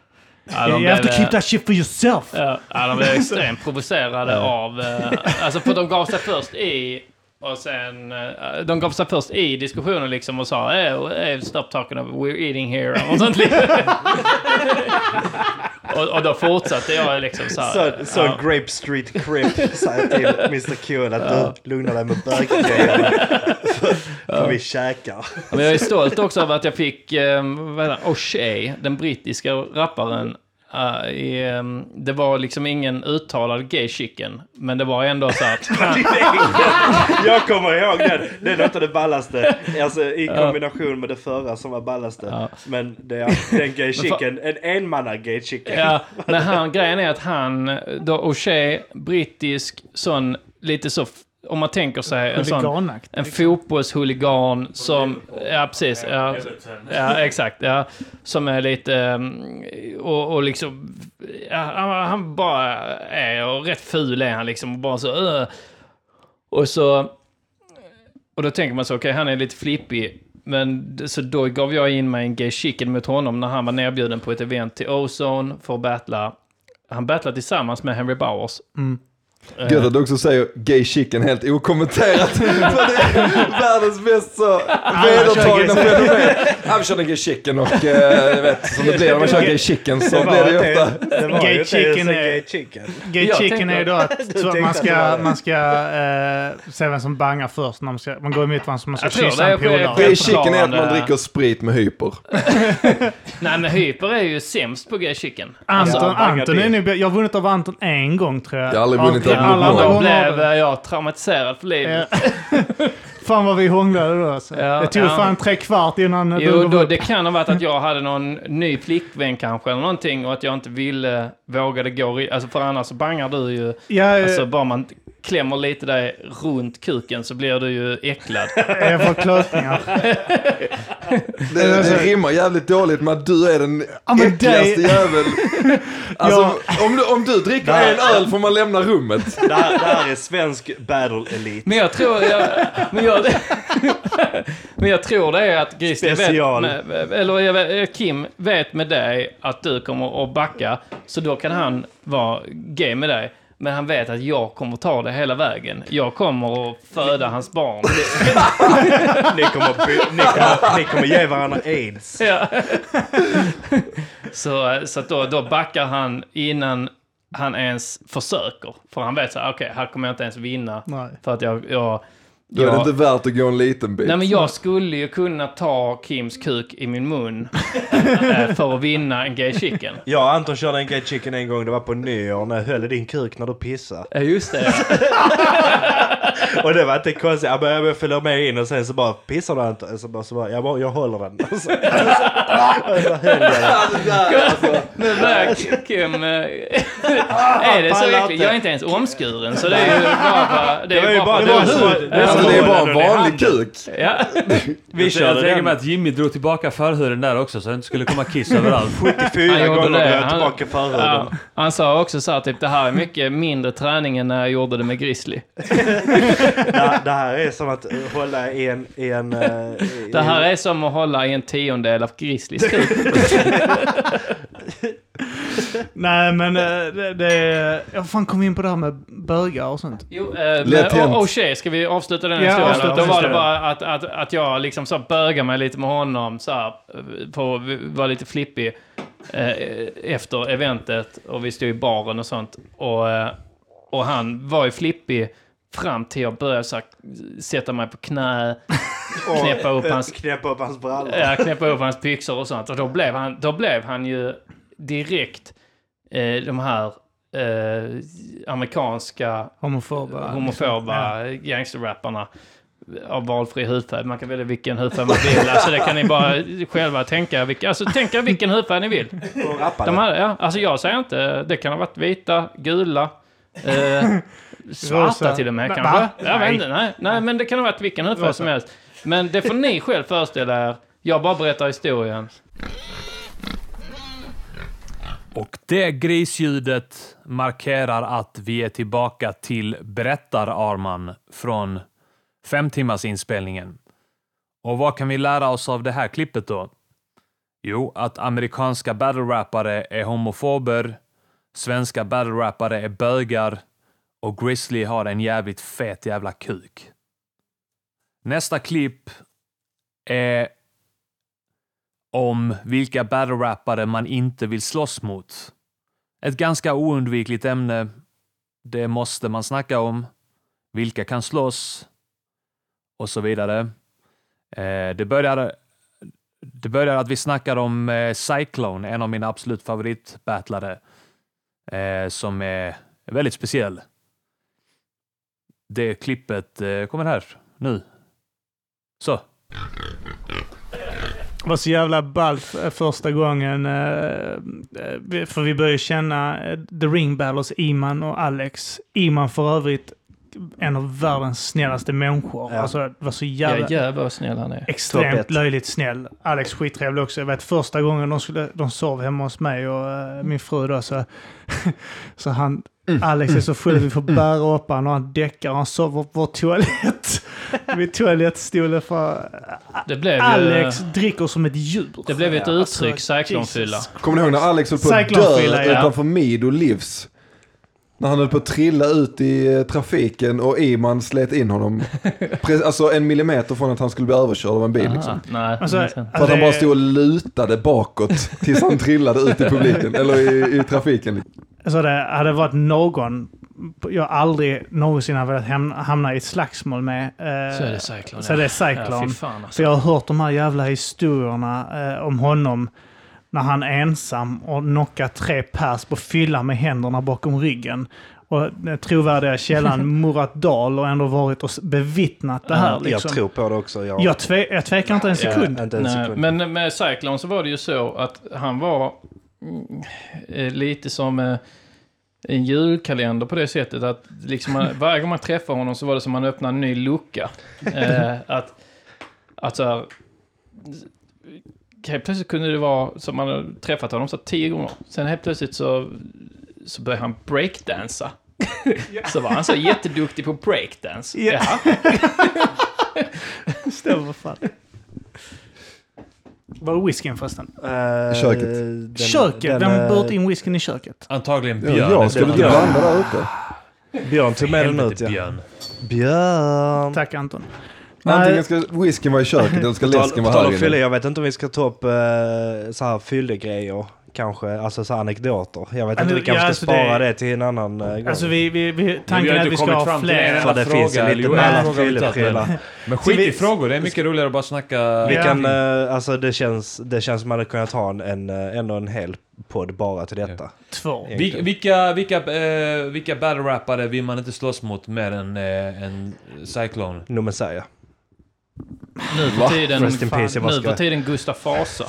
Ja, de you have to keep that shit for yourself. Ja, ja, de blev extremt provocerade av... Eh, alltså för de gav sig först i... Och sen... Eh, de gav sig först i diskussionen liksom och sa eh, eh, stop talking of we're eating here och sånt liksom. och, och då fortsatte jag liksom så här. Så, så ja. Grape Street Crip sa jag till Mr Q att du lugnar dig med böggrejerna. för, vi käkar. Men jag är stolt också över att jag fick, han, O'Shea, den brittiska rapparen. Eh, i, eh, det var liksom ingen uttalad gay chicken, men det var ändå så att... Jag kommer ihåg den. Det är något av det ballaste. Alltså i kombination med det förra som var ballaste. Ja. Men det är den gay chicken. En enmanna gay chicken. Ja, men han, grejen är att han, då O'Shea, brittisk, sån, lite så, om man tänker sig en sån, en fotbollshuligan som, ja precis, ja, ja exakt, ja, som är lite, mm, och, och liksom, ja, han, han bara är, och rätt ful är han liksom, och bara så, och så, och då tänker man så, okej, han är lite flippig. Men så då gav jag in mig en gay chicken mot honom när han var nerbjuden på ett event till Ozone för att battla. Han battlade tillsammans med Henry Bowers. Eh, Gött att du också säger gay chicken helt okommenterat. För det är världens mest så vedertagna fenomen. Vi körde gay chicken och eh, jag vet som det blir när man kör gay chicken så blir det ju ofta. Gay chicken är- gay chicken. Gay chicken är ju då att, så man ska, man ska eh, se vem som bangar först. När man, ska, man går emot varandra så man ska Jag kyssa det en är polare. Gay chicken är att man förklarande. dricker sprit med hyper. Nej men Hyper är ju sämst på gay chicken. Anton, bangar Anton är nu, jag har vunnit av Anton en gång tror jag. Jag har aldrig vunnit av alla andra Då gånger. blev eh, jag traumatiserad för livet. Ja. Fan vad vi hånglade då. Alltså. Ja, det tog ja. fan tre kvart innan Jo, då, det kan ha varit att jag hade någon ny flickvän kanske, eller någonting, och att jag inte ville, vågade gå... Alltså för annars så bangar du ju... Ja, eh, Alltså bara man klämmer lite där runt kuken så blir du ju äcklad. jag får klösningar. Det, det rimmar jävligt dåligt med att du är den Ja, men äckligaste det- jäveln. Alltså, om, du, om du dricker en öl får man lämna rummet. Det här, det här är svensk battle elite. Men jag tror... Jag, men, jag, men jag tror det är att Grizzly vet... Med, eller vet, Kim vet med dig att du kommer att backa. Så då kan han vara gay med dig. Men han vet att jag kommer ta det hela vägen. Jag kommer att föda hans barn. Ni kommer, ni kommer, ni kommer ge varandra aids. Ja. så så då, då backar han innan han ens försöker. För han vet så här, okej, här kommer jag inte ens vinna. Nej. För att jag... jag Då är det jag- inte värt att gå en liten bit. Nej men jag skulle ju kunna ta Kims kuk i min mun eh, för att vinna en gay chicken. Jag och Anton körde en gay chicken en gång. Det var på nyår när jag höll i din kuk när du pissade. Ja just det. Och det var inte konstigt. Jag började jag följa med in och sen så bara pissar du inte? Så bara, så bara jag, bara, jag håller den. Och så, och så höll jag den. Nu börjar Kim... eh, är det så verkligen? Jag är inte ens omskuren så det är ju bara... Det Det var är ju bara, bara det var hud. Alltså, det är bara en vanlig kuk. Ja. Vi Jag körde mig den att Jimmy drog tillbaka förhuden där också så det inte skulle komma kiss överallt. 74 Han gjorde gånger drog jag Han- tillbaka förhuden. Ja, han sa också så här, typ det här är mycket mindre träning än när jag gjorde det med Grizzly. Det, det här är som att hålla i en... I en eh, i, Det här är som att hålla i en tiondel av Grizzlys kuk. Nej, men eh, det, det... Jag fan kom in på det här med bögar och sånt. Jo, eh, Lätt men och tjej, ska vi avsluta den Ja, historien? avsluta Då var det bara att, att, att jag liksom så bögade mig lite med honom så här, på vara lite flippig eh, efter eventet och vi stod i baren och sånt. Och, eh, och han var ju flippig fram till jag började så här, sätta mig på knä knäppa upp hans Knäppa upp hans brallor. Ja, knäppa upp hans byxor och sånt. Och då blev han, då blev han ju direkt eh, de här eh, amerikanska Homofoba. homofoba gangsterrapparna av valfri hudfärg. Man kan välja vilken hudfärg man vill. Alltså det kan ni bara själva tänka. Vilka, alltså tänka vilken hudfärg ni vill. De här, ja, alltså jag säger inte, det kan ha varit vita, gula, eh, svarta till och med kanske. Va? Jag vet Nej. inte, nej, nej, men det kan ha varit vilken hudfärg som helst. Men det får ni själv föreställa er. Jag bara berättar historien. Och det grisljudet markerar att vi är tillbaka till berättar-Arman från fem timmars inspelningen. Och vad kan vi lära oss av det här klippet då? Jo, att amerikanska battle-rappare är homofober, svenska battle-rappare är bögar och Grizzly har en jävligt fet jävla kuk. Nästa klipp är om vilka battle-rappare man inte vill slåss mot. Ett ganska oundvikligt ämne. Det måste man snacka om. Vilka kan slåss? Och så vidare. Eh, det började. det började att vi snackade om eh, Cyclone, en av mina absolut favoritbattlare, eh, som är väldigt speciell. Det klippet kommer här, nu. Så. Det var så jävla ballt första gången. eh, eh, För vi började känna eh, The Ring Battlers, Iman och Alex. Iman för övrigt en av världens snällaste människor. Ja. Alltså, var så Ja, jävla... jävlar vad snäll han är. Extremt löjligt snäll. Alex skittrevlig också. Jag vet första gången de, skulle, de sov hemma hos mig och eh, min fru då så, så han, Alex är så full att vi får bära upp han och han däckar och han sover på vår toalett. Vid toalettstolen för Det blev ju... Alex dricker som ett djur. Det blev ett Alltså, uttryck, cyklonfylla. Kommer ni ihåg när Alex höll på att dö ja. utanför Mido Livs? När han höll på att trilla ut i eh, trafiken och Iman slet in honom. Alltså en millimeter från att han skulle bli överkörd av en bil. Aha, Liksom. nej, Alltså. För att han bara stod och lutade bakåt tills han trillade ut i publiken, eller i, i trafiken. Alltså det hade varit någon jag aldrig någonsin har velat ham- hamna i ett slagsmål med. eh, Så är det Cyclone. Så är det Ja, Cyclone. fy fan alltså. För jag har hört de här jävla historierna eh, om honom när han är ensam och knockar tre pers på fylla med händerna bakom ryggen. Och den trovärdiga källan Murat Dahl har ändå varit och bevittnat det här. Ja, Liksom. Jag tror på det också. Jag, jag, tve, jag tvekar inte en sekund. Ja, inte en Nej, sekund. men med Cyclone så var det ju så att han var mm, eh, lite som en julkalender på det sättet att liksom man, varje gång man träffade honom så var det som att man öppnade en ny lucka. Eh, att, att så här, helt plötsligt kunde det vara som man hade träffat honom så tio gånger. Sen helt plötsligt så, så började han breakdansa. så var han så jätteduktig på breakdance. Ja. Ja. Stämmer fan. Var är whiskyn förresten? Eh, Köket. den- köket? den, Vem har burit in whiskyn i köket? Antagligen Ja, Björn. jag skulle blanda där ute. Björn tog med den ut ja. Björn. Björn. Tack Anton. Antingen ska whiskyn vara i köket eller ska läsken vara här inne. jag vet inte om vi ska ta upp uh, så här fyllegrejer. Kanske, alltså så anekdoter. Jag vet inte, vi kanske ja, ska alltså spara det- det, till en annan uh, gång. Alltså vi, vi, vi, tanken är att vi ska ha fler. För det finns ju lite eller jo, mellan en fråga vi tagit, fylleprylar. men- skit i frågor, det är mycket roligare att bara snacka... Vi Ja. kan, eh, alltså det känns, det känns som man hade kunnat ha en, en, eh, ändå en hel podd bara till detta. Två. Vil- vilka, vilka, eh, vilka battle-rappare vill man inte slåss mot mer än eh, en Cyclone? No Messiah. Nu för tiden, Rest in peace, jag bara nu ska- för tiden Gustaf Fasa.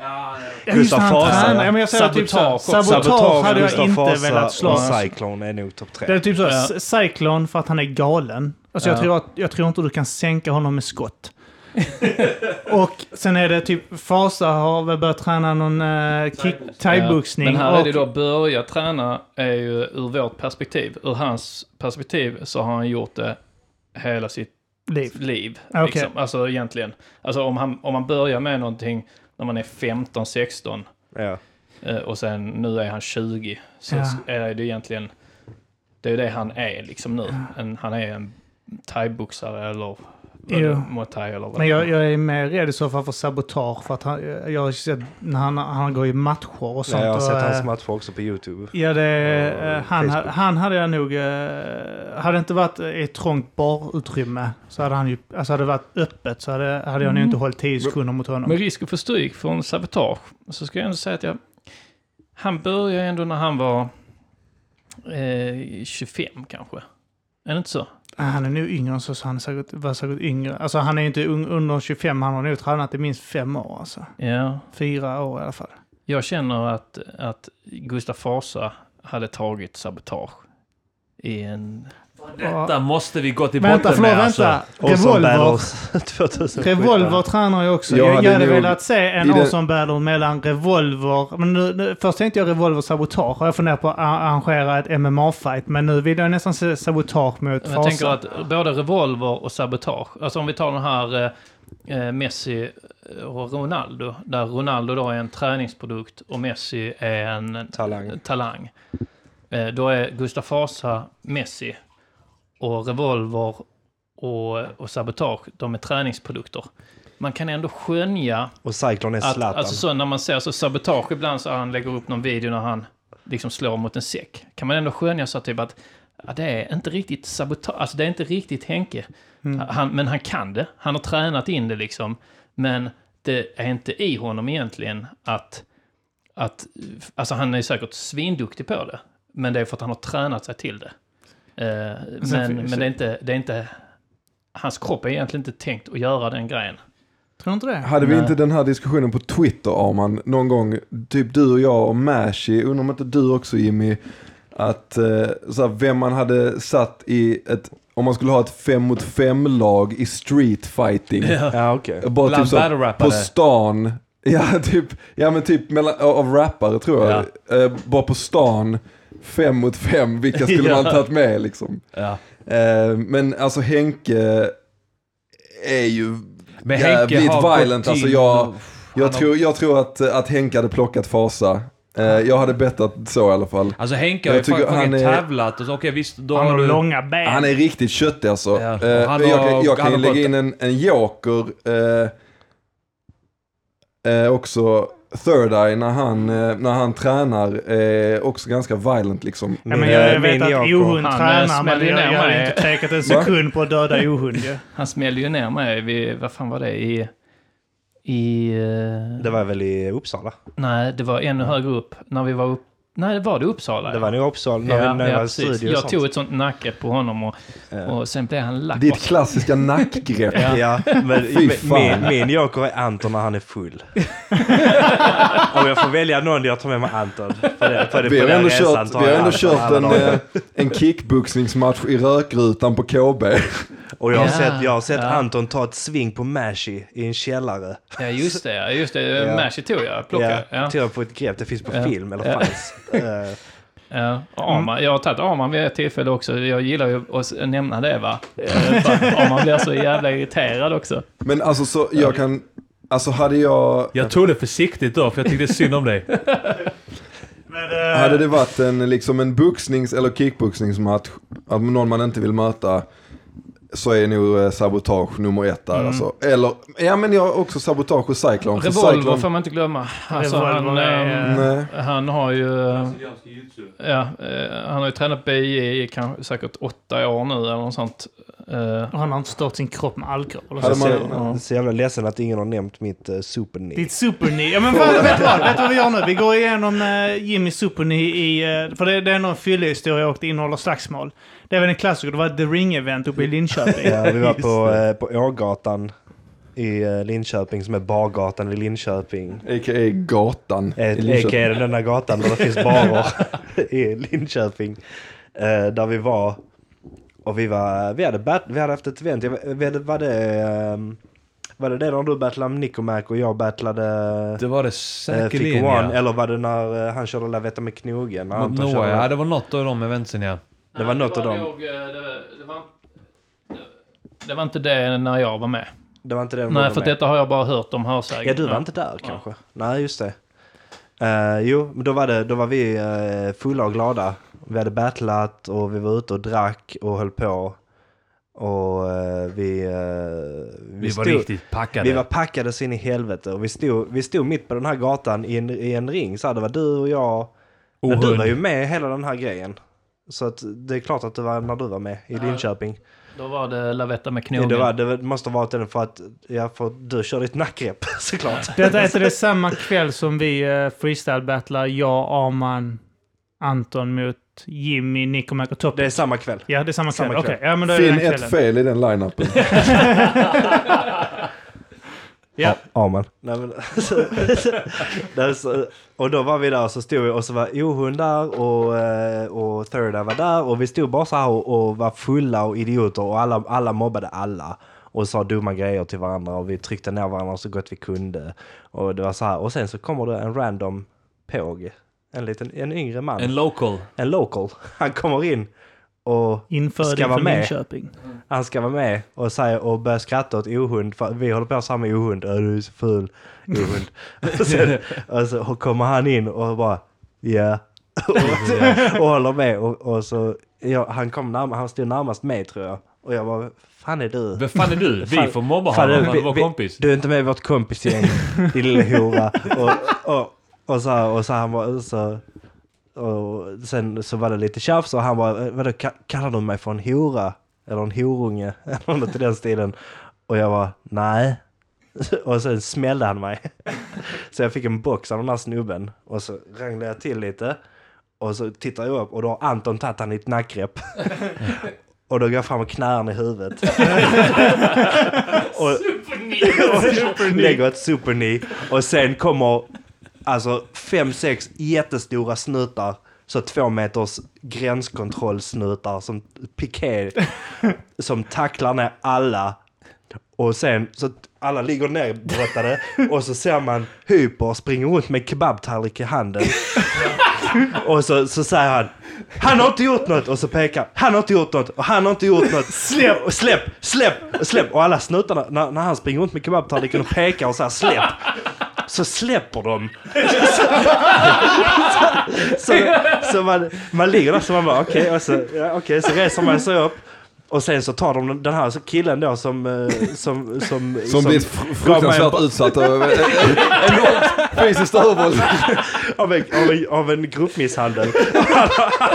Ja, just Gustav det, han Vasa, tränar. ja. Ja, men jag säger typ så. Sabotage också. Sabotage hade jag Gustav inte Vasa velat slåss. och Cyclone är nog topp tre. Det är typ så. Ja. C- Cyclone för att han är galen. Alltså jag, Ja. tror att, jag tror inte du kan sänka honom med skott. och sen är det typ Fasa har väl börjat träna någon uh, kick, thaiboxning. Men här och, är det då börja träna är ju ur vårt perspektiv. Ur hans perspektiv så har han gjort det hela sitt liv. liv. Okej. Liksom. Alltså egentligen. Alltså om, han, om man börjar med någonting när man är 15, 16 Ja. eh, och sen nu är han 20. Så Ja. är det egentligen, det är det han är liksom nu. En, han är en thaiboxare eller Jo. Thai eller vad Men jag, jag är mer rädd i så fall för sabotage. För att han, jag har sett när han, han går i matcher och sånt. Ja, jag har och, sett hans eh, matcher också på YouTube. Ja, det, och eh, han, Facebook. han hade jag nog... eh, Hade det inte varit i ett trångt barutrymme så hade han ju... Alltså hade det varit öppet så hade, hade jag nog inte hållit 10 sekunder mot honom. Med risk att få stryk från sabotage så ska jag ändå säga att jag... Han började ändå när han var eh, 25 kanske. Är det inte så? Ah, Han är nog yngre än så, så han är säkert, var säkert yngre. Alltså han är ju inte ung, under 25, han har nog tränat i minst fem år alltså. Ja. Fyra år i alla fall. Jag känner att, att Gustaf Vasa hade tagit sabotage i en... Detta måste vi gå till Vänta, botten förlåt, med alltså. vänta. Awesome Revolver. Battles 2017. Revolver tränar jag också. Jag Jag, hade jag hade nog- velat se en awesome battle mellan Revolver... Men nu, nu, först tänkte jag Revolver Sabotage. Jag funderar på att arrangera ett MMA-fight. Men nu vill jag nästan se Sabotage mot Jag tänker Fasa. att både revolver och sabotage, alltså om vi tar den här eh, eh, Messi och Ronaldo, där Ronaldo då är en träningsprodukt och Messi är en Talang. talang. Eh, då är Gustaf Vasa Messi och revolver och, och sabotage, de är träningsprodukter. Man kan ändå skönja Och Cyclone är att, Zlatan. alltså så när man ser så sabotage ibland så han lägger upp någon video när han liksom slår mot en säck. Kan man ändå skönja så typ att ja, det är inte riktigt sabotage, alltså det är inte riktigt Henke. Han, men han kan det, han har tränat in det liksom. Men det är inte i honom egentligen att, att alltså han är säkert svinduktig på det. Men det är för att han har tränat sig till det. Eh, Sen men men det- är inte, det är inte, hans kropp är egentligen inte tänkt att göra den grejen. Tror du inte det? Hade vi Nej. inte den här diskussionen på Twitter, Arman, någon gång, typ du och jag och Mashi, undrar om inte du också Jimmy, att eh, så här, vem man hade satt i ett, om man skulle ha ett fem mot fem lag i street fighting. Ja, okej. Bara Bland typ så, på stan. Ja, typ, ja men typ mellan, av rappare tror jag. Eh, bara på stan, fem mot fem, vilka skulle Ja. man tagit med liksom? Ja. Eh, men alltså Henke är ju Men jävligt Henke har violent. Alltså jag, jag, har- tror, jag tror att, att Henke hade plockat Fasa. Eh, jag hade bettat så i alla fall. Alltså Henke Jag har ju tycker fan han är- tävlat och så, okej visst, då Han har du... långa ben. Han är riktigt köttig alltså. Ja, Eh, jag, har- kan, jag kan ju lägga in en, en joker eh, eh, också. Third Eye när han, eh, när han tränar är också ganska violent liksom. Ja, men jag, jag Min vet att. Ohund eh, tränar, men jag, jag har mig. inte tvekat en sekund på att döda Ohund. Han smällde ju ner mig vid, vad fan var det, i... I... eh, Det var väl i Uppsala? Nej, det var ännu högre upp. När vi var upp... Nej, det var det Uppsala. Det ja. var nog Uppsala när ja, vi när vi ja, studio Jag sånt. tog ett sånt nacke på honom och, och sen blev han lack. Ditt klassiska nackgrepp. Ja. Ja, men Fy fan. min, min joker är Anton när han är full. Om jag får välja någon, jag tar med mig Anton. På det, på det, Vi har ändå resan kört, vi har ändå kört en, dagar. eh, en kickboxningsmatch i rökrutan på KB. Och jag har Ja, sett, jag har sett ja. Anton ta ett sving på Mashi i en källare. Ja, just det. Just det. Ja. Mashi tog jag. Plockade. Ja. Tog jag på ett grepp, det finns på Ja. film, eller Ja. fanns. Eh, Ja. och Arman, jag har tagit Arman vid ett tillfälle också. Jag gillar ju att nämna det va. Eh, Arman blir så jävla irriterad också. Men alltså så, jag kan, alltså hade jag, Jag tog det försiktigt då, för jag tyckte synd om dig. Men, eh, hade det varit en, liksom en boxnings eller kickboxningsmatch, att någon man inte vill möta, så är nog eh, sabotage nummer ett där alltså. Eller, ja men jag har också sabotage och cyclone. för Revolver Cyclone- får man inte glömma. Alltså, han, är- Nej. han har ju... Ja, eh, han har ju tränat BI i kanske säkert åtta år nu eller något sånt. Eh, han har inte stört sin kropp med alkohol. Och Hade så. man- jag är så jävla ledsen att ingen har nämnt mitt uh, superknee. Ditt superknee. Ja men fan, vet du vad? Vet du vad vi gör nu? Vi går igenom uh, Jimmys superknee i... eh, för det, det är nog en fyllehistoria och det innehåller slagsmål. Det väl en klassiker. Det var The Ring-event uppe i Linköping. Ja, vi var på, eh, på Ågatan i eh, Linköping, som är bargatan i Linköping. A.k.a. gatan. A.k.a. den där gatan där det finns barer i Linköping. Eh, där vi var. Och vi var, vi hade, bat, vi hade haft ett event. Jag vet, var det, ehm, var det det när du battlade Nicomac och jag battlade Det var det eh, säkerligen Fico One? ja. Eller var det när eh, han körde La Veta med knogen? Noah, ja det var något av de eventsen ja. Det var något av dem. nog, eh, det, det, var, det var inte det när jag var med. Det var inte det de Nej, var för med. detta har jag bara hört om hörsägen. Ja, du var inte där kanske? Nej, just det. Eh, jo, men då var, det, då var vi uh, fulla och glada. Vi hade battlat och vi var ute och drack och höll på. Och eh, vi... Vi var stod- riktigt packade. Vi var packade så in i helvete och vi stod, vi stod mitt på den här gatan i en, i en ring. Så här, det var du och jag. Men du var ju med hela den här grejen. Så att det är klart att det var när du var med i Linköping. Då var det Lavetta med knogen. Det, var, det måste ha varit den för att, ja, för att du körde ett nackgrepp såklart. Detta är det samma kväll som vi uh, freestyle-battlar jag, Arman, Anton mot Jimmy, Nico, Mac och Topp. Det är samma kväll. Ja, det är samma kväll. Samma kväll. ja men då Finn ett fel i den line-upen. Ja. Amen. Nej, men, så, och då var vi där och så stod vi och så var Ohund där och, eh, och Thirda var där och vi stod bara så här och, och var fulla och idioter och alla, alla mobbade alla. Och sa dumma grejer till varandra och vi tryckte ner varandra så gott vi kunde. Och det var så här. Och sen så kommer det en random påg. En liten, en yngre man. En local. en local. Han kommer in och Inför Ska vara för med. Linköping. han ska vara med och, säga, och börja skratta åt ohund. För vi håller på samma ohund. Äh, du är så ful, ohund. och, sen, och så kommer han in och bara ja. och, och håller med. Och, och så, ja, han, kom närmast, han stod närmast mig tror jag. Och jag bara, fan är du? Vem fan är du? Vi Fan- får mobba honom, han är vår kompis. Du är inte med i vårt kompisgäng, din lilla hora. Och, och, och, så, här- och så han bara, så, och sen så var det lite tjafs och han bara, vadå ka- kallar du mig för en hora? Eller en horunge? Eller något i den stilen. Och jag var nej. Och sen smällde han mig. Så jag fick en box av den här snubben. Och så ranglade jag till lite. Och så tittar jag upp och då har Anton tagit han i ett nackgrepp. Och då går jag fram och knär han i huvudet. och, och lägger ett superknee. Och sen kommer alltså fem, sex jättestora snutar. Så två meters gränskontrollsnutar som piké. Som tacklar ner alla. Och sen så alla ligger nerbrottade. och så ser man Hyper springa runt med kebabtallrik i handen. Och så, så säger han Han har inte gjort något! Och så pekar Han har inte gjort något! Och han har inte gjort något! Släpp! Och släpp! Släpp! Släpp! Och alla snutarna, när, när han springer runt med kebabtallriken och pekar och säger släpp! Så släpper de. så, så, så man, man ligger där så man bara okej, och så, ja, okej, så reser man sig upp. Och sen så tar de den här killen då som... eh, Som, som, Som blir fr- fruktansvärt utsatt eh, enormt fysiskt övervåld. av, en, av, en, av en gruppmisshandel. Han, han,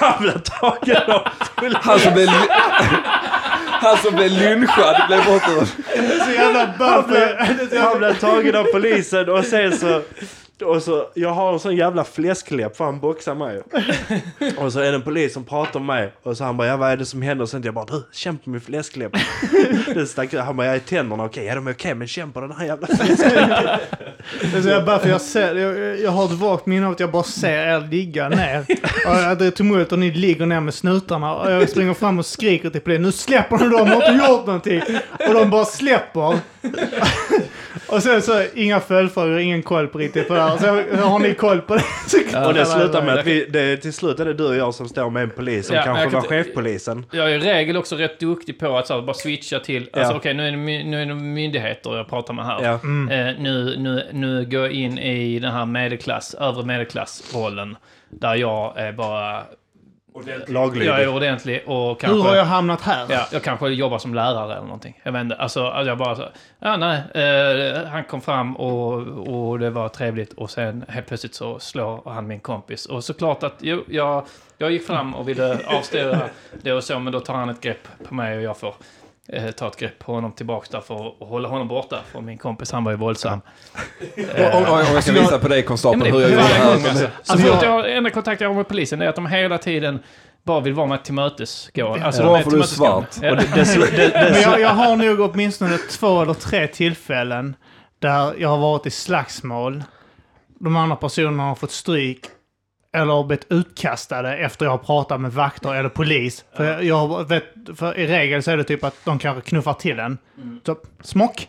han blir tagen av Han som blev, han som blev lynchad blev blev, han blev tagen av polisen och sen så... Och så, jag har en sån jävla fläskläpp för han boxar mig. Och så är det en polis som pratar med mig. Och så han bara, ja vad är det som händer? Och sen jag bara, du, känn på min fläskläpp. Det stack. Han bara, jag är tänderna okej. Ja de är okej, men känn på den här jävla fläskläppen. Jag bara för jag ser, jag, jag har ett vagt minne av att jag bara ser er ligga ner. Och det är tumult och ni ligger ner med snutarna. Och jag springer fram och skriker till polisen. Nu släpper de, de har inte gjort någonting. Och de bara släpper. Och sen så inga följdfrågor, ingen koll på riktigt på det här. Så har ni koll på det? Så Och det slutar med att vi, det, till slut är det du och jag som står med en polis som Ja, kanske var chefpolisen. Jag är i regel också rätt duktig på att så här, bara switcha till, alltså Ja. okej nu, är det, nu är det myndigheter jag pratar med här. Ja. Eh, nu, nu, nu går jag in i den här medelklass, övre medelklassrollen. Där jag är bara, Laglydig. jag är ordentlig och Hur kanske... har jag hamnat här? Ja, jag kanske jobbar som lärare eller någonting. Jag vet inte. Alltså, att jag bara så... Ja, nej. Eh, han kom fram och, och det var trevligt. Och sen helt plötsligt så slår han min kompis. Och såklart att jo, jag, jag gick fram och ville avstyra det och så. Men då tar han ett grepp på mig och jag får eh, ta ett grepp på honom tillbaka där för att hålla honom borta. För min kompis, han var ju våldsam. Om, om, om jag kan visa på dig konstapeln hur jag gjorde här. alltså. Så Alltså, jag- jag, enda kontakt jag har med polisen är att de hela tiden bara vill vara mig till mötes. Gå. Alltså, Ja. de Varför du är svart. Ja. Och det, det, slu- det, det, Men jag, jag har nog åtminstone två eller tre tillfällen där jag har varit i slagsmål. De andra personerna har fått stryk eller blivit utkastade efter jag har pratat med vakter eller polis. För, jag, jag vet, för i regel så är det typ att de kanske knuffar till en. Så, smock!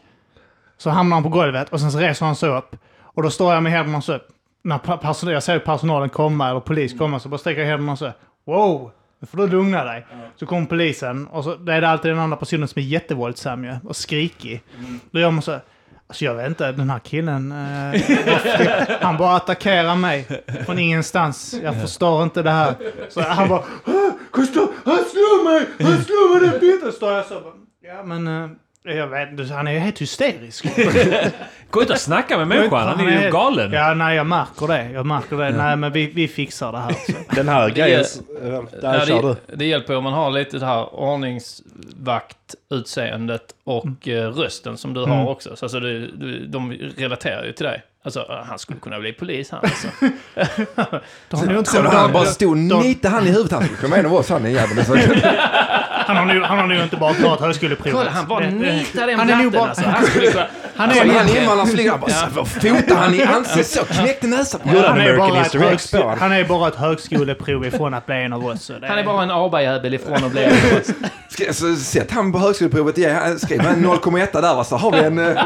Så hamnar han på golvet och sen så reser han sig upp. Och då står jag med händerna så. När pa- person, jag ser personalen komma eller polis komma så bara sträcker jag händerna så. Wow! Nu får du lugna dig. Så kommer polisen och så det är det alltid den andra personen som är jättevåldsam ju, och skrikig. Då gör man så. Alltså jag vet inte, den här killen, eh, han bara attackerar mig från ingenstans. Jag förstår inte det här. Så han bara, "Ah, Gustav, han slår mig, han slår mig den biten. Står jag så bara, ja men, eh, jag vet inte, han är ju helt hysterisk. Gå ut och snacka med människan, han är ju galen. Ja, nej jag märker det. Jag märker det. Nej men vi, vi fixar det här. Så. Den här grejen... är- Där kör du. det, det hjälper om man har lite det här ordningsvakt-utseendet och eh, rösten som du Mm. har också. Så alltså, det, du, de relaterar ju till dig. Alltså, eh, han skulle kunna bli polis han alltså. Har nog inte Så kommit- han bara stod och de- nitade han i huvudet. Han skulle vara en av oss han är jäveln. Han har nog, han har nog inte bara klarat högskoleprovet. Kolla, han bara nitar den Han är nog blatten bara... alltså. Han skulle kunna... Han Alltså, är, han invandrarflyger, han bara fotar han i ansiktet så, knäckte näsan. Gjorde han han, är bara ett på högsko- honom? han är bara ett högskoleprov ifrån att bli en av oss. det Han är bara en ABA-jävel ifrån att bli Ska- Så sätt han på högskoleprovet, skriv en 0,1 där va, så har vi en...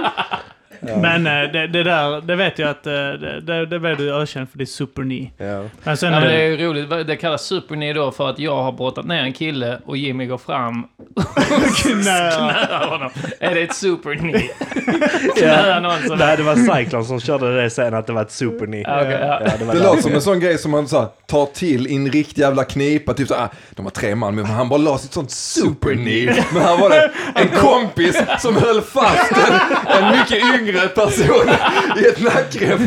eh, Men eh, det, det där, det vet jag att eh, det, det, det blev du ökänd för, det är superni. Ja. Men sen... Ja, det är ju roligt. Det kallas superni då för att jag har brottat ner en kille och Jimmy går fram och knä- knäar honom. Är det ett superni? Knäar någon som... Nej, det var Cyclone som körde det sen, att det var ett superni. Ja, okej, ja. Ja, det var Det låter som en sån grej som man så här, tar till i en riktig jävla knipa. Typ så här, ah, de var tre man, men han bara la sitt sånt superkniv. Men här var det en kompis som höll fast en, en mycket yngre person i ett nackrep.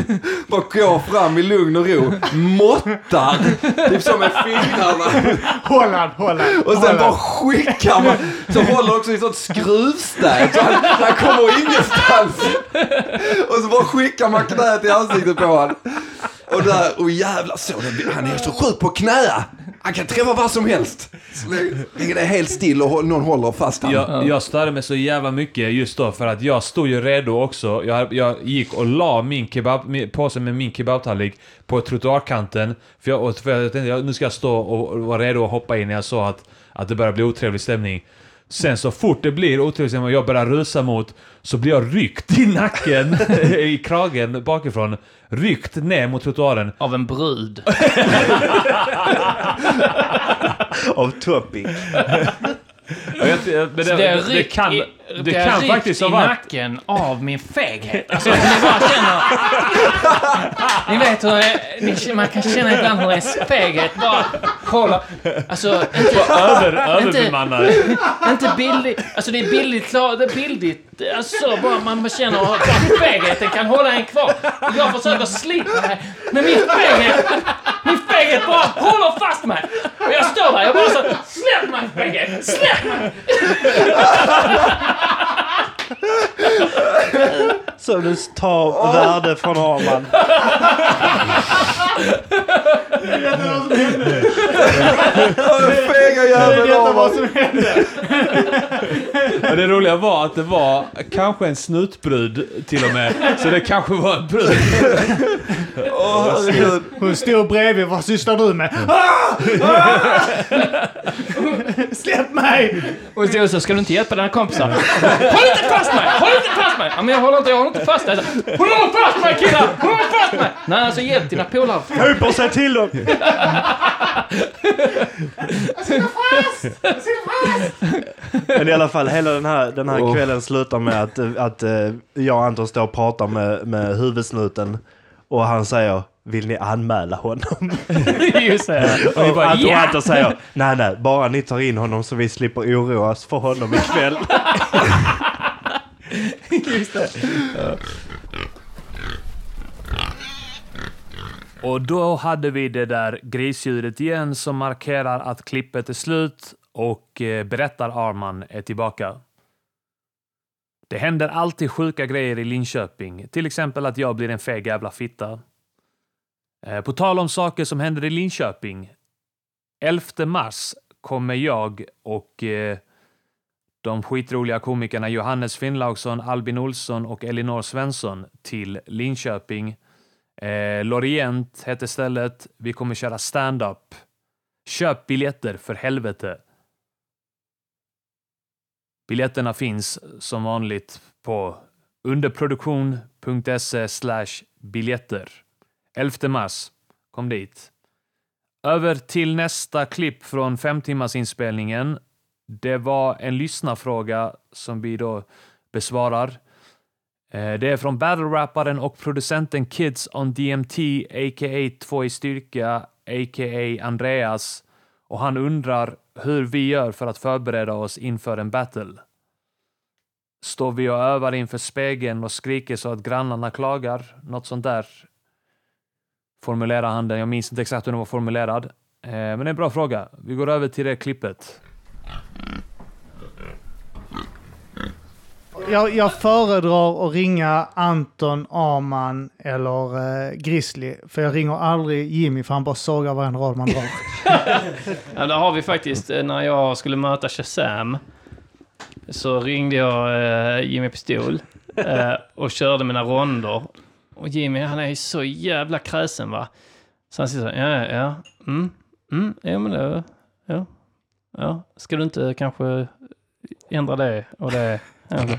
Bara går fram i lugn och ro, måttar, typ som med fingrarna. Holland, Holland. Och sen Holland. bara skickar man, så håller också i sånt skruvstäd så han, han kommer ingenstans. Och så bara skickar man knät i ansiktet på honom. Och där, och jävlar så, han är så sjuk på knäa. Han kan träffa vad som helst. Så det- är helt still och någon håller fast honom. Jag, jag störde mig så jävla mycket just då för att jag stod ju redo också. Jag, jag gick och la min kebab, min, påsen med min kebabtallrik på trottoarkanten. För jag, för jag tänkte nu ska jag stå och, vara redo att hoppa in när jag såg att, att det börjar bli otrevlig stämning. Sen så fort det blir otrevlig stämning och jag börjar rusa mot så blir jag ryckt i nacken, i kragen bakifrån. Ryckt ner mot trottoaren. Av en brud. Av Topic. Jag men det, Så det är det, kan, i, det kan faktiskt ha i varit... nacken av min feghet. Alltså, ni bara känner... Ni vet hur det, man kan känna ibland hur ens feghet bara håller... Alltså, inte, Över, Inte- överbemannad. inte bildligt... Alltså det är bildligt klart, det är bildligt. Alltså bara man känner att fegheten kan hålla en kvar. Jag försöker slita mig. Men min feghet... Min feghet bara håller fast mig. Och jag står där, jag bara så... Släpp mig feghet! Släpp mig! Så du tar värde från Arman. Fega Det är detta vad som hände. Och det roliga var att det var kanske en snutbrud till och med. Så det kanske var en brud. Herregud. Hon stod bredvid, vad sysslar du med? Ah! Ah! Släpp mig! Och så, så ska du inte hjälpa dina kompisar. Håll inte fast mig! Håll inte fast mig! Ja, men jag håller inte, jag håller inte fast dig. Håll fast mig killar! Håll fast mig! Nej, alltså hjälp dina polare. Hyper, säg till dem! Men i alla fall, hela den här, den här Oh. kvällen slutar med att, att eh, jag och Anton står och pratar med, med huvudsnuten. Och han säger, vill ni anmäla honom? Just det. Och, bara, Anton, "Ja!" Anton säger, nej nej, bara ni tar in honom så vi slipper oroa oss för honom ikväll. Och då hade vi det där grisljudet igen som markerar att klippet är slut och eh, berättar Arman är tillbaka. Det händer alltid sjuka grejer i Linköping, till exempel att jag blir en feg jävla fitta. Eh, på tal om saker som händer i Linköping. 11 mars kommer jag och eh, de skitroliga komikerna Johannes Finnlaugsson, Albin Olsson och Elinor Svensson till Linköping. Eh, Lorient heter stället. Vi kommer köra stand-up. Köp biljetter för helvete. Biljetterna finns som vanligt på underproduktion.se biljetter. 11 mars. Kom dit. Över till nästa klipp från fem timmars inspelningen. Det var en lyssnarfråga som vi då besvarar. Eh, det är från battle-rapparen och producenten Kids on DMT, a.k.a. Två i styrka, a.k.a. Andreas. Och han undrar hur vi gör för att förbereda oss inför en battle. Står vi och övar inför spegeln och skriker så att grannarna klagar? Något sånt där formulerar han den. Jag minns inte exakt hur den var formulerad. Eh, men det är en bra fråga. Vi går över till det klippet. Jag, jag föredrar att ringa Anton, Arman eller eh, Grizzly. För jag ringer aldrig Jimmy för han bara sågar varenda rad man drar. Ja, där har vi faktiskt, eh, när jag skulle möta Shazam, så ringde jag eh, Jimmy Pistol eh, och körde mina ronder. Och Jimmy, han är ju så jävla kräsen va. Så han säger så här, ja, ja, ja, mm, mm, ja men det, ja, ja, ska du inte kanske ändra det och det? Ja.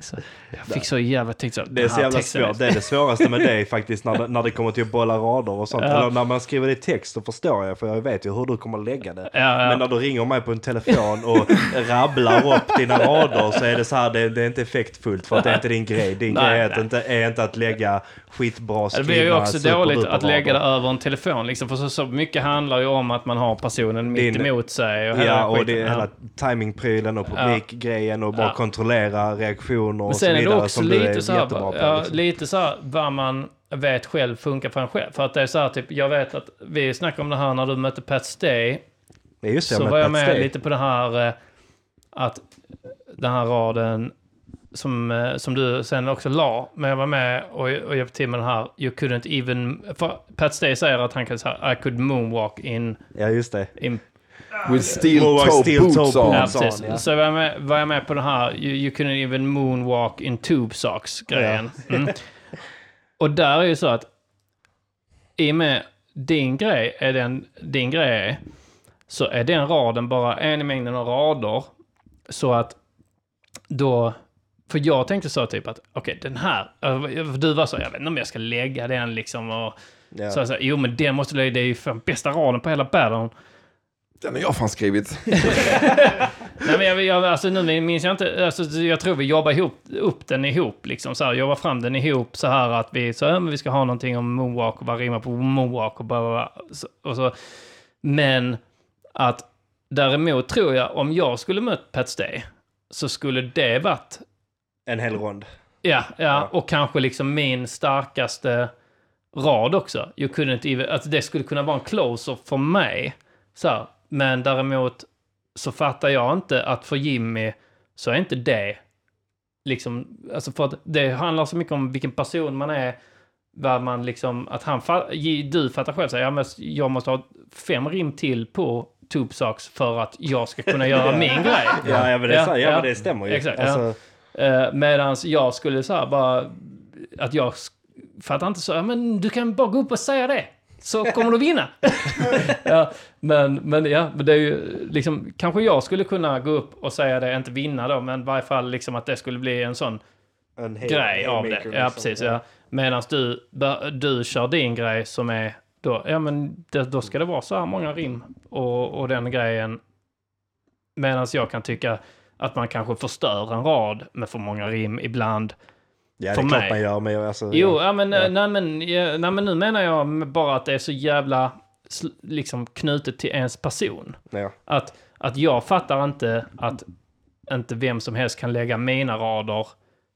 Så, jag fick så jävla, så, Det är så jävla svårt. Det är det svåraste med dig faktiskt när det, när det kommer till att bolla rader och sånt. Ja. Eller när man skriver det i text så förstår jag för jag vet ju hur du kommer att lägga det. Ja, ja. Men när du ringer mig på en telefon och rabblar upp dina rader så är det så här, det, det är inte effektfullt för att det är inte din grej. Din Nej, grej är, inte, är inte att lägga skitbra Det skrivna blir ju också dåligt att lägga det över en telefon liksom, för så, så mycket handlar ju om att man har personen mitt Din- emot sig. Och Ja, och det är hela timingprylen och publikgrejen och bara kontrollera reaktioner och så sen vidare också lite så här, på. ja, liksom. lite så här vad man vet själv funkar för en själv. För att det är så här, typ, jag vet att vi snackade om det här när du mötte Pat Stay. Är just det, Så med var jag med Stay. lite på det här, eh, att den här raden som, eh, som du sen också la. Men jag var med och, och hjälpte till med den här, you couldn't even, för Pat Stay säger att han kan säga, I could moonwalk in, Ja, just det. in With steel Moonwalk, toe steel toe boots on. Ja, precis. ja. Så var jag, med, var jag med på den här you, you couldn't even moonwalk in tube socks grejen. Mm. Och där är ju så att i och med din grej är den, din grej är, så är den raden bara en i mängden av rader. Så att då, för jag tänkte så typ att okej den här, äh, du var så, jag vet inte om jag ska lägga den liksom och Ja. så, sa, jo men den måste du lägga, det är ju bästa raden på hela battlen. Den har jag fan skrivit. Nej, men jag, jag, alltså, nu minns jag inte, alltså, jag tror vi jobbar ihop, upp den ihop, liksom så här, jobbar fram den ihop så här att vi, så men vi ska ha någonting om moonwalk och bara rimma på moonwalk och bara, så, och så. Men att däremot tror jag, om jag skulle mött Pat Stay, så skulle det varit, En hel rond. ja, ja, och kanske liksom min starkaste rad också. You couldn't even, att det skulle kunna vara en closer för mig. Så här. Men däremot så fattar jag inte att för Jimmy så är inte det liksom, alltså för att det handlar så mycket om vilken person man är, vad man liksom, att han, du fattar själv så här, ja men jag måste ha fem rim till på Tube Socks för att jag ska kunna göra min grej. Ja, ja, men det, Ja, så, ja, ja. men det stämmer ju. Exakt, ja. alltså, Eh, Medan jag skulle så här bara, att jag fattar inte så, ja, men du kan bara gå upp och säga det. Så kommer du vinna. ja, men, men ja, men det är ju liksom, kanske jag skulle kunna gå upp och säga det, inte vinna då, men i varje fall liksom att det skulle bli en sån en hel, grej av det. haymaker, Ja, liksom. precis. Ja. Medan du, du kör din grej som är då, ja men det, då ska det vara så här många rim och, och den grejen. Medan jag kan tycka att man kanske förstör en rad med för många rim ibland. Ja, det för är klart mig. man gör. Men jag, alltså, Jo, ja. ja, men, Ja. Nej, men, ja, nej, men nu menar jag bara att det är så jävla liksom knutet till ens person. Ja. Att, att jag fattar inte att inte vem som helst kan lägga mina rader,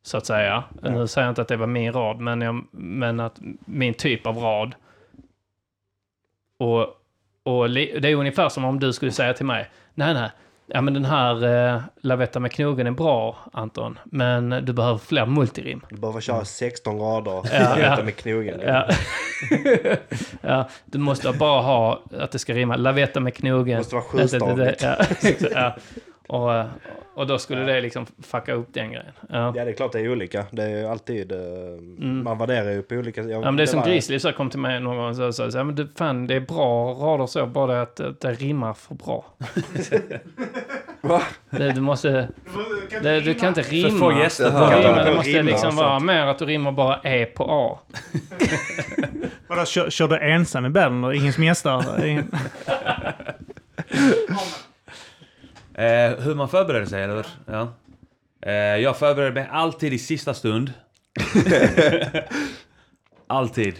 så att säga. Nu säger jag inte att det var min rad, men, jag, men att min typ av rad. Och, och det är ungefär som om du skulle säga till mig, nej, nej, ja men den här eh, Lavetta med knogen är bra, Anton, men du behöver fler multirim. Du behöver köra 16 rader. Ja, Ja, ja. med knogen. Ja. ja, du måste bara ha att det ska rimma. Lavetta med knogen. Måste vara Det- det- det- sjustavigt. Ja. Och, och då skulle det liksom fucka upp den grejen. Ja. Ja, det är klart det är olika. Det är ju alltid... eh, Man värderar ju på olika... Mm. Ja, men det är som Grizzly så kom till mig någon gång och sa så, här, men du, fan det är bra rader så, bara det att, att det rimmar för bra. Va? Det, du måste... Det, du kan inte rimma. få gäster kan Ja, rimma, det måste Rimma, liksom vara mer att du rimmar bara E på A. Vadå, kör, kör du ensam i battlen och ingen som gästar? Eh, hur man förbereder sig, eller hur? Ja. Eh, jag förbereder mig alltid i sista stund. Alltid.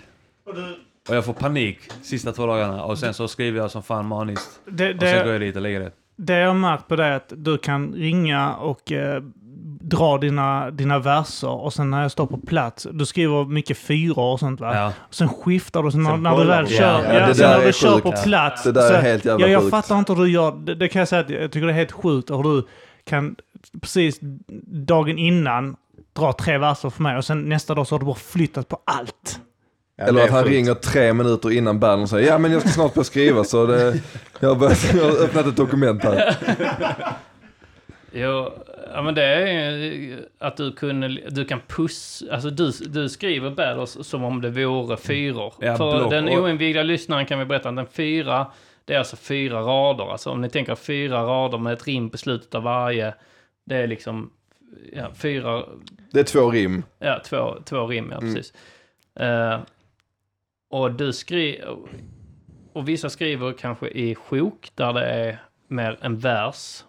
Och jag får panik sista två dagarna och sen så skriver jag som fan maniskt. Det, Och sen går det, jag dit och lägger det. det jag har märkt på det är att du kan ringa och eh, dra dina, dina verser och sen när jag står på plats, du skriver mycket fyror och sånt va? Ja. Sen skiftar du, sen när, Sen när du väl du. kör, Ja, ja, ja, sen när är du kör på plats. Det där så, är helt jävla ja, Jag sjukt. fattar inte hur du gör, det, det kan jag säga att jag tycker det är helt sjukt hur du kan precis dagen innan dra tre verser för mig och sen nästa dag så har du bara flyttat på allt. Ja, Eller att han sjukt. ringer tre minuter innan battlen och säger ja men jag ska snart börja skriva så det, jag, har börjat, jag har öppnat ett dokument här. Jo, ja men det är ju att du, kunde, du kan puss, alltså du, du skriver battles som om det vore fyror. Ja, För block. den oinvigda lyssnaren kan vi berätta att en fyra, det är alltså fyra rader. Alltså om ni tänker fyra rader med ett rim på slutet av varje, det är liksom ja, fyra, Det är två rim. ja två, två rim, ja Mm. precis. Eh, och du skriver, och vissa skriver kanske i sjok där det är mer en vers.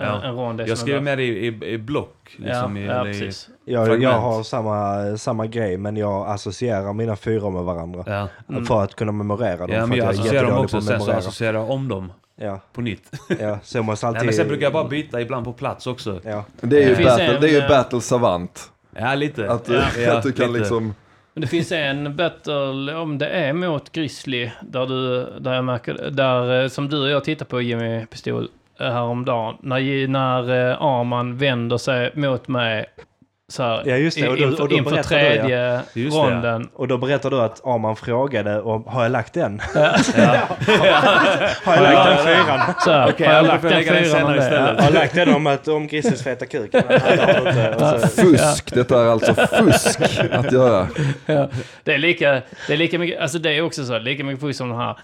Ja. En, rond Jag skriver vers. mer i, i, i block. Liksom, ja, i, ja, precis. Jag, fragment. jag har samma, samma grej, men jag associerar mina fyra med varandra. Ja. Mm. För att kunna memorera dem. ja, för men jag att jag associerar dem också, sen så associerar jag om dem Ja, på nytt. ja, så måste alltid... Nej, men sen brukar jag bara byta ibland på plats också. Ja, Det är ju, Det finns battle, en, det är ju eh, battle savant. Ja, lite. Att, du- Ja, att du kan lite. liksom... Men det finns en battle, om det är mot Grizzly, där du, där jag märker, där eh, som du och jag tittar på Jimmy Pistol häromdagen. När, när eh, Arman vänder sig mot mig så här, Ja, just det. Och då- inför, och då inför berättar du, ja. tredje Just det, ja. ronden. och då berättar du att Arman frågade om har jag lagt den? Ja. Har jag lagt den fyran? Så här, Okej, har jag ja, lagt den jag fyran om det? Har jag lagt den om, att, om Grissels feta kuk? Fusk, detta är alltså fusk att göra. Ja, det är lika, det är lika mycket, alltså det är också så, lika mycket fusk som den här,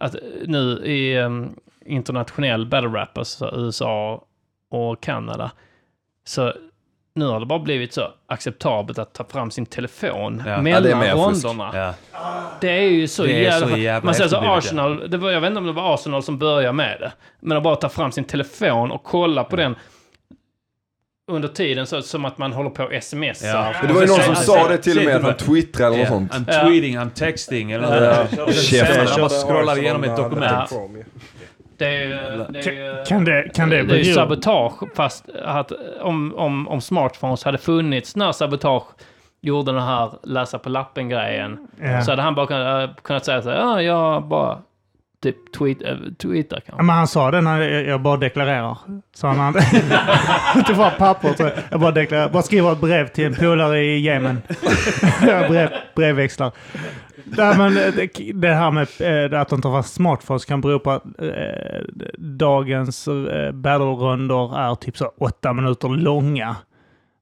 att nu i um, internationell battle rap, alltså USA och Kanada, så nu har det bara blivit så acceptabelt att ta fram sin telefon Ja. Ja, mellan det är mer fusk. ronderna. Ja. Det är ju så Det är jävla... så jävla man säger så Arsenal, det var, jag vet inte om det var Arsenal som började med det, men att bara ta fram sin telefon och kolla på den under tiden så som att man håller på och smsar. Ja. Det var ju någon som sa det till och med att han twittrade eller något sånt. I'm Ja. tweeting, I'm texting eller Ja. något. Käften. man bara scrollar igenom ett dokument. Det är ju... Det är ju Kan det, kan det det är sabotage, fast att om, om, om smartphones hade funnits när sabotage gjorde den här läsa på lappen-grejen, Ja. så hade han bara kunnat, äh, kunnat säga så här, ja, jag bara typ tweet, eh, äh, tweetar Ja, kanske. men han sa det när jag, bara deklarerar. Sa han. Inte bara papper. tror jag. Jag bara deklarerar. Bara skriver ett brev till en polare i Jemen. Jag brev, brevväxlar. Nej, men det, det här med eh, att de tar fast smartphones kan bero på att eh, dagens battle-rundor är typ så åtta minuter långa.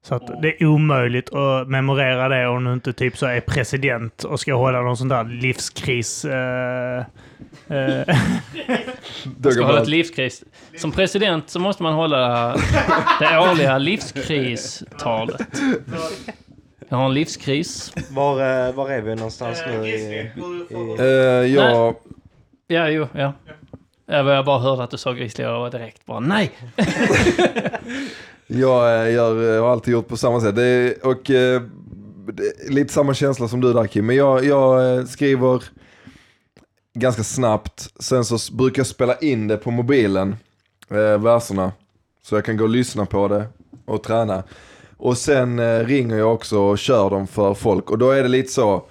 Så att det är omöjligt att memorera det om du inte typ så är president och ska hålla någon sån där livskris. Eh, eh, Ska hålla ett livskris. Som president så måste man hålla det årliga livskristalet. Jag har en livskris. Var, eh, var är vi någonstans nu? I, i, Eh, jag, Ja, jo, ja. Jag jag bara hörde att du sa Grizzly och jag var direkt bara nej. jag, eh, jag eh, har alltid gjort på samma sätt. Det och eh, det lite samma känsla som du där Kim. Men jag, jag skriver ganska snabbt. Sen så brukar jag spela in det på mobilen, eh, verserna. Så jag kan gå och lyssna på det och träna. Och sen eh, ringer jag också och kör dem för folk. Och då är det lite så,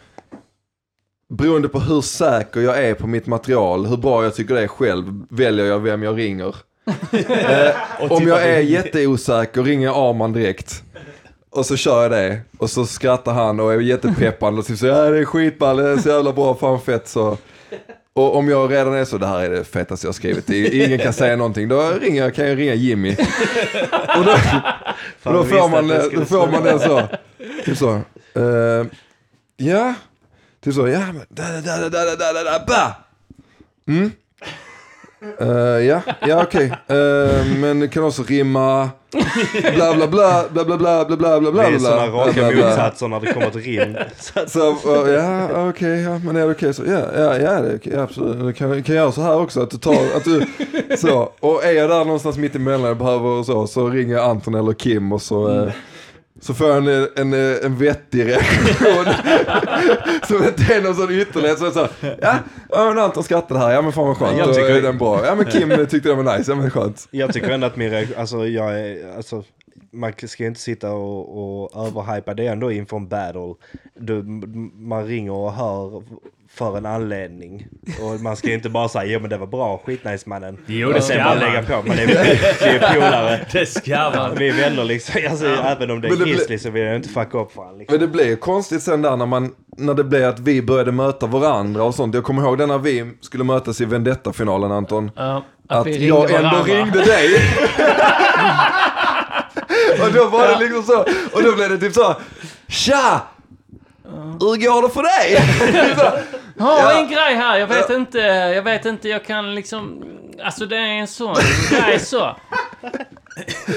beroende på hur säker jag är på mitt material, hur bra jag tycker det är själv, väljer jag vem jag ringer. Eh, om jag är jätteosäker ringer jag Arman direkt. Och så kör jag det. Och så skrattar han och är jättepeppande och typ så ja det är skitball, det är så jävla bra, fan fett så. Och om jag redan är så, det här är det fetaste jag skrivit, ingen kan säga någonting, då ringer jag, kan jag ringa Jimmy. Och då, och då får, man, då får man den så, typ så, uh, ja, typ så, ja, men, da, da, da, da, da, da, da, ba. Mm. Eh, ja, ja okej. Eh, men det kan också rimma bla bla bla bla bla bla bla bla bla bla Vi är sådana raka motsatser när det kommer till rim. Så eh, ja okej, ja men är det okej så, ja, ja, ja det är ja, absolut. Du kan, kan göra så här också, att du tar, att du, så. Och är jag där någonstans mitt emellan jag behöver och så, så ringer jag Anton eller Kim och så, eh, Så får jag en, en, en vettig reaktion. som inte är någon sån ytterlighet. Så så här, ja, men Anton skrattade här, ja men fan vad skönt. Jag Då tycker- är den bra. Ja men Kim tyckte den var nice, ja men skönt. Jag tycker ändå att min reaktion, alltså jag är, alltså man ska ju inte sitta och, och överhypa det ändå inför en battle. Du, man ringer och hör för en anledning. Och man ska ju inte bara säga, jo men det var bra, skitnice mannen. Jo, och det sen ska bara man. lägga på. Men det är, vi är polare. Det ska man. Vi är vänner liksom. Alltså, Även om det är det blir- Grizzly så vill jag inte fucka upp för honom. Liksom. Men det blev ju konstigt sen där när man, när det blev att vi började möta varandra och sånt. Jag kommer ihåg den när vi skulle mötas i Vendetta-finalen Anton. Ja, Att, ringde jag ändå varandra. ringde dig. och då var det liksom så, och då blev det typ så, tja! Hur går det för dig? Så, Ja, en grej här. Jag vet inte, jag vet inte, jag kan liksom... Alltså det är en sån grej så.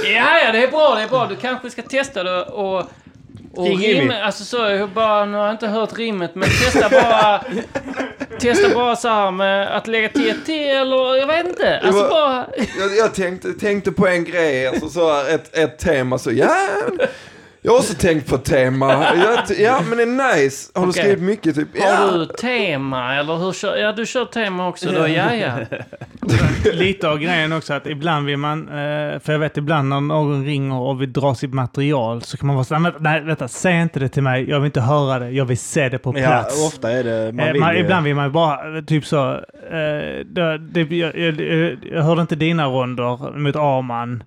Ja, ja, det är bra, det är bra. Du kanske ska testa det och... Och rim, alltså så, jag bara, nu har jag inte hört rimmet, men testa bara... testa bara så här med att lägga till ett T eller jag vet inte. Alltså var- bara... jag jag tänkte, tänkte på en grej, alltså så här, ett, ett tema så, ja, jag har också tänkt på tema. Jag, ja men det är nice. Har du Okej. skrivit mycket typ? Ja. Har du tema eller hur kör... Ja, du kör tema också då, ja, ja. Lite av grejen också att ibland vill man, eh, för jag vet ibland när någon ringer och vill dra sitt material så kan man vara så här, "Men nej vänta, säg inte det till mig, jag vill inte höra det, jag vill se det på Ja, plats. ofta är det, man Eh, vill man, ju- ibland vill man bara, eh, typ så, eh, det, det, jag, jag, jag, jag hörde inte dina ronder mot Arman.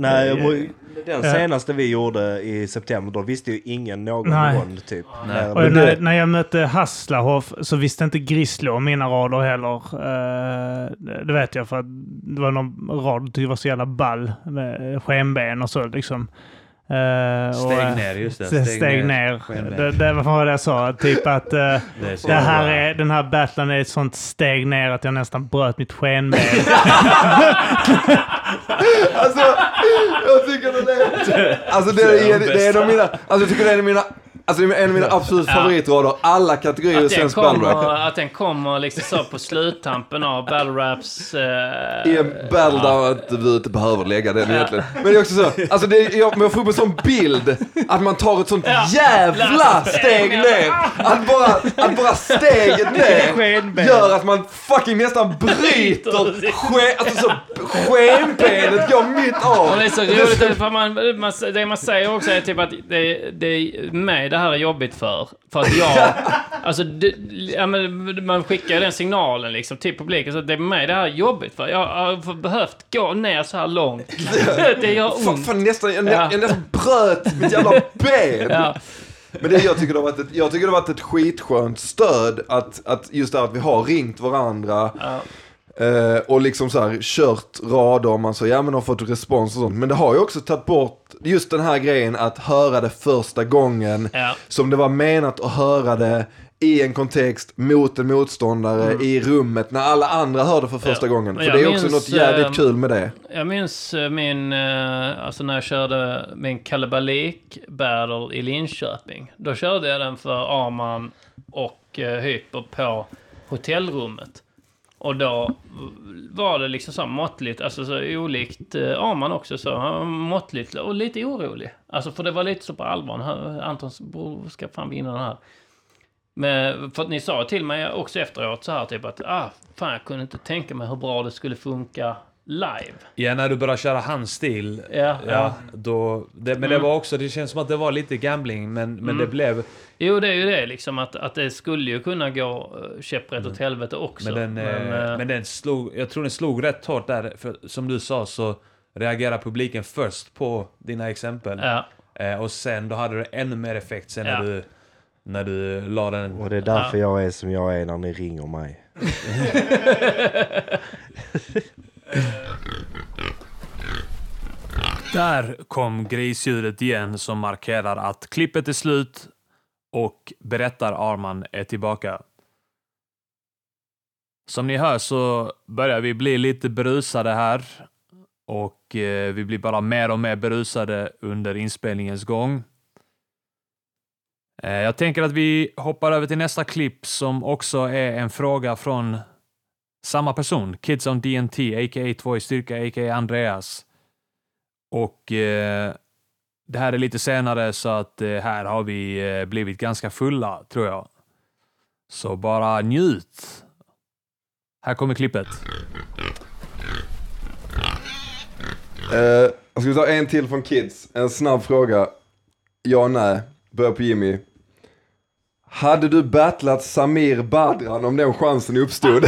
Nej, jag- den senaste vi gjorde i september, då visste ju ingen någon Nej. rond typ. När- Och när, det- när jag mötte Haslahoff så visste inte Grizzly om mina rader heller. Eh, det- vet jag för att det var någon rad jag tyckte var så jävla ball med skenben och så liksom. Eh, och, Steg eh, ner, just det. Steg, steg ner. Skenben. Det, det var vad jag sa. Typ att eh, Det är det här bra. är, den här battlen är ett sånt steg ner att jag nästan bröt mitt skenben. Alltså, jag tycker det är... Alltså det är, det är en av mina... Alltså jag tycker det är en av mina... Alltså det är en av mina absolut Ja. favoritrader. Alla kategorier i svensk battle att den kommer liksom så på sluttampen av battle raps... Eh, I en battle där inte du inte behöver lägga den egentligen. Men det är också så, alltså det är, jag, jag får upp en sån bild att man tar ett sånt Ja. jävla steg ner. Att bara, att bara steget ner gör att man fucking nästan bryter ske, alltså så, skenbenet går mitt av. Och det är så roligt, för man, man, det man säger också är typ att det, det, mig det här är jobbigt för. För att jag, alltså, det, ja, men man skickar ju den signalen liksom till publiken, så att det är mig det här är jobbigt för. Jag har behövt gå ner så här långt. Det gör Fan, ont. fan, nästan, jag, Ja. jag nästan bröt mitt jävla ben. Ja. Men det, jag, tycker det har varit ett, jag tycker det har varit ett skitskönt stöd att, att just det här att vi har ringt varandra. Ja. Eh, och liksom så här kört rader om man så, ja men har fått respons och sånt. Men det har ju också tagit bort just den här grejen att höra det första gången. Ja. Som det var menat att höra det i en kontext mot en motståndare i rummet när alla andra hörde för första Mm. Ja. gången. För jag det är också minns, något jävligt eh, kul med det. Jag minns eh, min, eh, alltså när jag körde min kalabalik battle i Linköping. Då körde jag den för Arman och Hyper på hotellrummet. Och då var det liksom så måttligt, alltså så olikt eh, Arman också så, måttligt och lite orolig. Alltså för det var lite så på allvar, han- Antons bror ska fan vinna den här. Men för att ni sa till mig också efteråt så här typ att, ah, fan jag kunde inte tänka mig hur bra det skulle funka live. Ja, när du börjar köra hans stil. Ja, ja. Ja, då, det, men det var också, det känns som att det var lite gambling, men, men det blev... Jo, det är ju det liksom att, att det skulle ju kunna gå uh, käpprätt åt helvete också. Men den, Men, eh, eh, men den slog, jag tror den slog rätt hårt där, för som du sa så reagerar publiken först på dina exempel. ja. Eh, och sen då hade det ännu mer effekt sen Ja. när du, när du la den... Och det är därför jag är som jag är när ni ringer mig. Där kom grisljudet igen som markerar att klippet är slut och berättar Arman är tillbaka. Som ni hör så börjar vi bli lite berusade här och eh, vi blir bara mer och mer berusade under inspelningens gång. Eh, jag tänker att vi hoppar över till nästa klipp som också är en fråga från samma person, Kids on DNT, a.k.a. Två i styrka, a.k.a. Andreas. Och eh, det här är lite senare så att eh, här har vi eh, blivit ganska fulla, tror jag. Så bara njut. Här kommer klippet. Eh, ska vi ta en till från Kids? En snabb fråga. Ja, nej. Börjar på Jimmy. Hade du battlat Samir Badran om den chansen uppstod?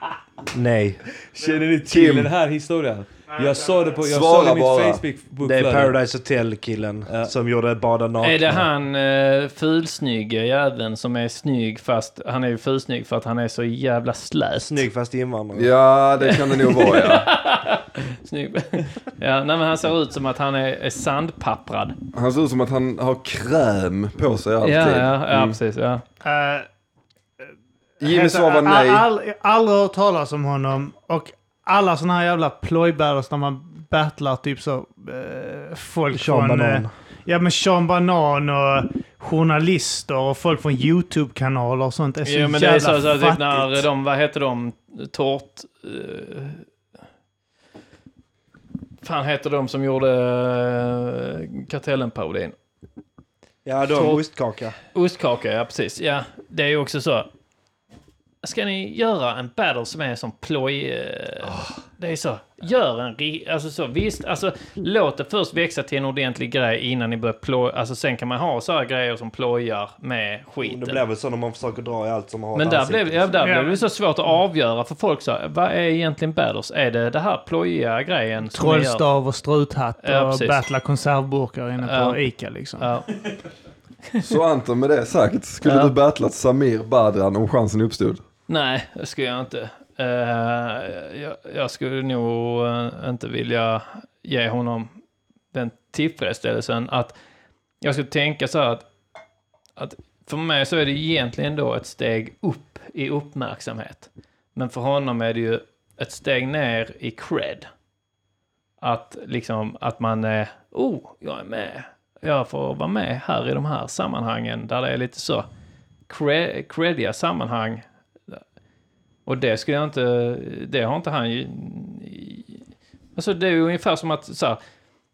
Nej. Känner ni till den här historien? Jag såg det på, jag såg det i mitt bara. Facebook. Det är Paradise Hotel-killen Ja. som gjorde Bada nakna. Är det han uh, fulsnygga jäveln som är snygg fast han är ju fulsnygg för att han är så jävla slät? Snygg fast invandrare. ja, det kan det nog vara ja. Snygg. ja, nej, men han ser ut som att han är, är sandpapprad. Han ser ut som att han har kräm på sig alltid. Ja, ja, ja Mm. precis. Ja. Uh, Jimmy svar var nej. Aldrig hört talas om honom. Och alla såna här jävla plojbärare när man battlar typ så eh, folk Sean från... Banan. eh, ja men Sean Banan och journalister och folk från YouTube-kanaler och sånt är så Jo, men det jävla är så, så typ när de, vad heter de, tårt... Uh, fan heter de som gjorde uh, Kartellen-parodin? Ja, de ostkaka. Ostkaka, ja precis. Ja, det är ju också så. Ska ni göra en battle som är som ploj... eh, Det är så. Gör en... Alltså så, visst, alltså låt det först växa till en ordentlig grej innan ni börjar ploj... Alltså sen kan man ha så här grejer som plojar med Det skiten. blir väl så när man försöker dra i allt som har Men där blev, ja, där Ja. blev det så svårt att avgöra för folk sa, vad är egentligen battles? Är det det här plojiga grejen? Trollstav och struthatt Ja, och precis. battla konservburkar inne på Ja. Ica liksom. Ja. Så Anton med det sagt, skulle Ja. du battlat Samir Badran om chansen uppstod? Nej, det skulle jag inte. Uh, jag, jag skulle nog eh, inte vilja ge honom den tillfredsställelsen att jag skulle tänka så här att, att för mig så är det egentligen då ett steg upp i uppmärksamhet. Men för honom är det ju ett steg ner i cred. Att liksom att man är, oh, jag är med. Jag får vara med här i de här sammanhangen där det är lite så crediga sammanhang och det skulle jag inte, det har inte han ju... Alltså det är ju ungefär som att så här,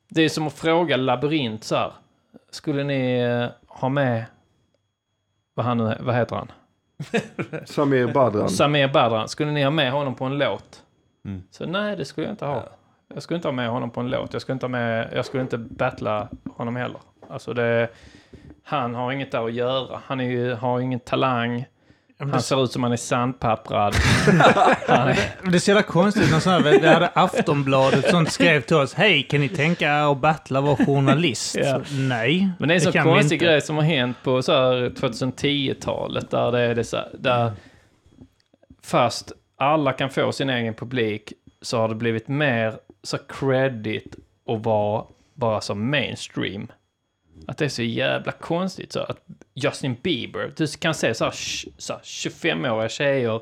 det är som att fråga labyrint så här. Skulle ni eh, ha med, vad, han, vad heter han? Samir Badran. Samir Badran, skulle ni ha med honom på en låt? Mm. Så nej, det skulle jag inte ha. Jag skulle inte ha med honom på en låt. Jag skulle inte, ha med, jag skulle inte battla honom heller. Alltså det, han har inget där att göra. Han är ju, har ingen talang. Han det, ser ut som han är sandpapprad. han är, det är så jävla konstigt när sådana här, det hade Aftonbladet som skrev till oss, hej kan ni tänka er att battla vara journalist? Ja. Så, nej, Men det är en sån konstig grej som har hänt på så här 2010-talet där det är det så, där fast alla kan få sin egen publik så har det blivit mer så credit att vara bara som mainstream. Att det är så jävla konstigt så att Justin Bieber, du kan se så här, så här 25-åriga tjejer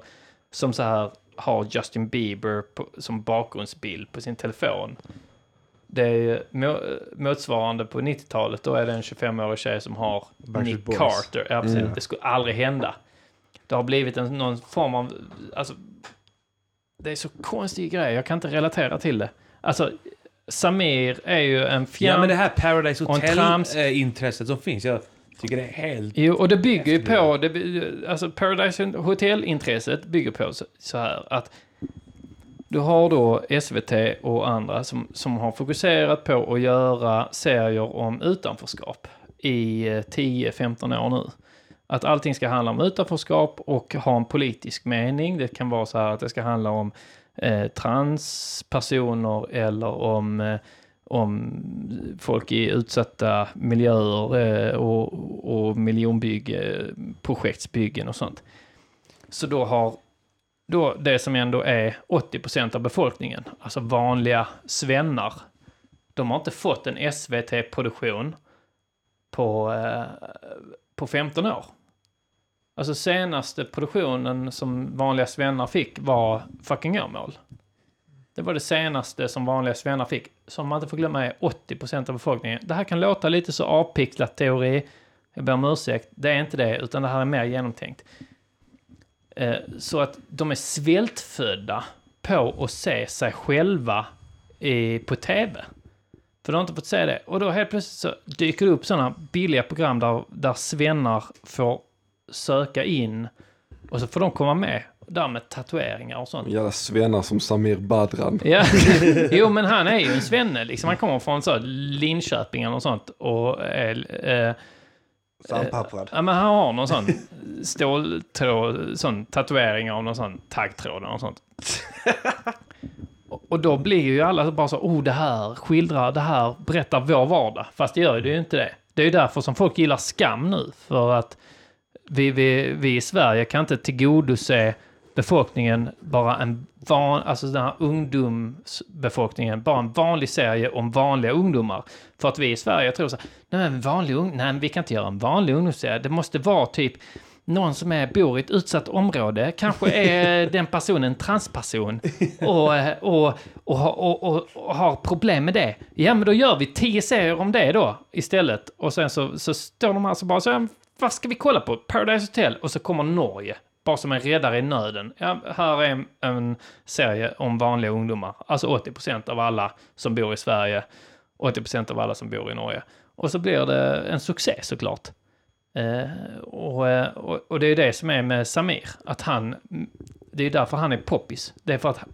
som så här har Justin Bieber på, som bakgrundsbild på sin telefon. Det är må, motsvarande på 90-talet, då är det en 25-årig tjej som har Nick Boys. Carter. Ja, precis. Mm. Det skulle aldrig hända. Det har blivit en, någon form av, alltså, det är så konstig grej, jag kan inte relatera till det. Alltså, Samir är ju en fjärn... Ja, men det här Paradise Hotel-intresset som finns, jag tycker det är helt... Jo, och det bygger ju på, det, alltså Paradise Hotel-intresset bygger på så, så här att du har då SVT och andra som, som har fokuserat på att göra serier om utanförskap i eh, 10-15 år nu. Att allting ska handla om utanförskap och ha en politisk mening. Det kan vara så här att det ska handla om eh, transpersoner eller om eh, om folk i utsatta miljöer eh, och, och miljonbygge, projektsbyggen och sånt. Så då har då det som ändå är 80% av befolkningen, alltså vanliga svennar, de har inte fått en SVT-produktion på, eh, på 15 år. Alltså senaste produktionen som vanliga svennar fick var fucking Åmål. Det var det senaste som vanliga svennar fick. Som man inte får glömma är 80% av befolkningen. Det här kan låta lite så avpixlat teori. Jag ber om ursäkt. Det är inte det, utan det här är mer genomtänkt. Eh, så att de är svältfödda på att se sig själva i, på tv. För de har inte fått se det. Och då helt plötsligt så dyker det upp sådana billiga program där, där svennar får söka in och så får de komma med. Där med tatueringar och sånt. Jävla svennar som Samir Badran. Ja, jo men han är ju en svenne liksom. Han kommer från så Linköping eller något sånt och är... Eh, Sandpapprad. ja men han har någon sån ståltråd, sån tatuering av någon sån taggtråd något sånt. Och- Och då blir ju alla bara så, oh det här skildrar, det här berättar vår vardag. Fast det gör ju ju inte det. Det är ju därför som folk gillar skam nu. För att vi, vi, vi i Sverige kan inte tillgodose befolkningen bara en van, alltså den här ungdomsbefolkningen, bara en vanlig serie om vanliga ungdomar. För att vi i Sverige tror så här, nej men vanlig ung, nej vi kan inte göra en vanlig ungdomsserie. Det måste vara typ någon som är, bor i ett utsatt område, kanske är den personen en transperson och, och, och, och, har problem med det. Ja, men då gör vi tio serier om det då istället. Och sen så, så står de alltså bara så här, vad ska vi kolla på? Paradise Hotel och så kommer Norge. Bara som en räddare i nöden. Ja, här är en, en serie om vanliga ungdomar. Alltså 80 procent av alla som bor i Sverige, 80 procent av alla som bor i Norge. Och så blir det en succé såklart. Eh, och, eh, och, och det är det som är med Samir, att han, det är därför han är poppis. Det är för att,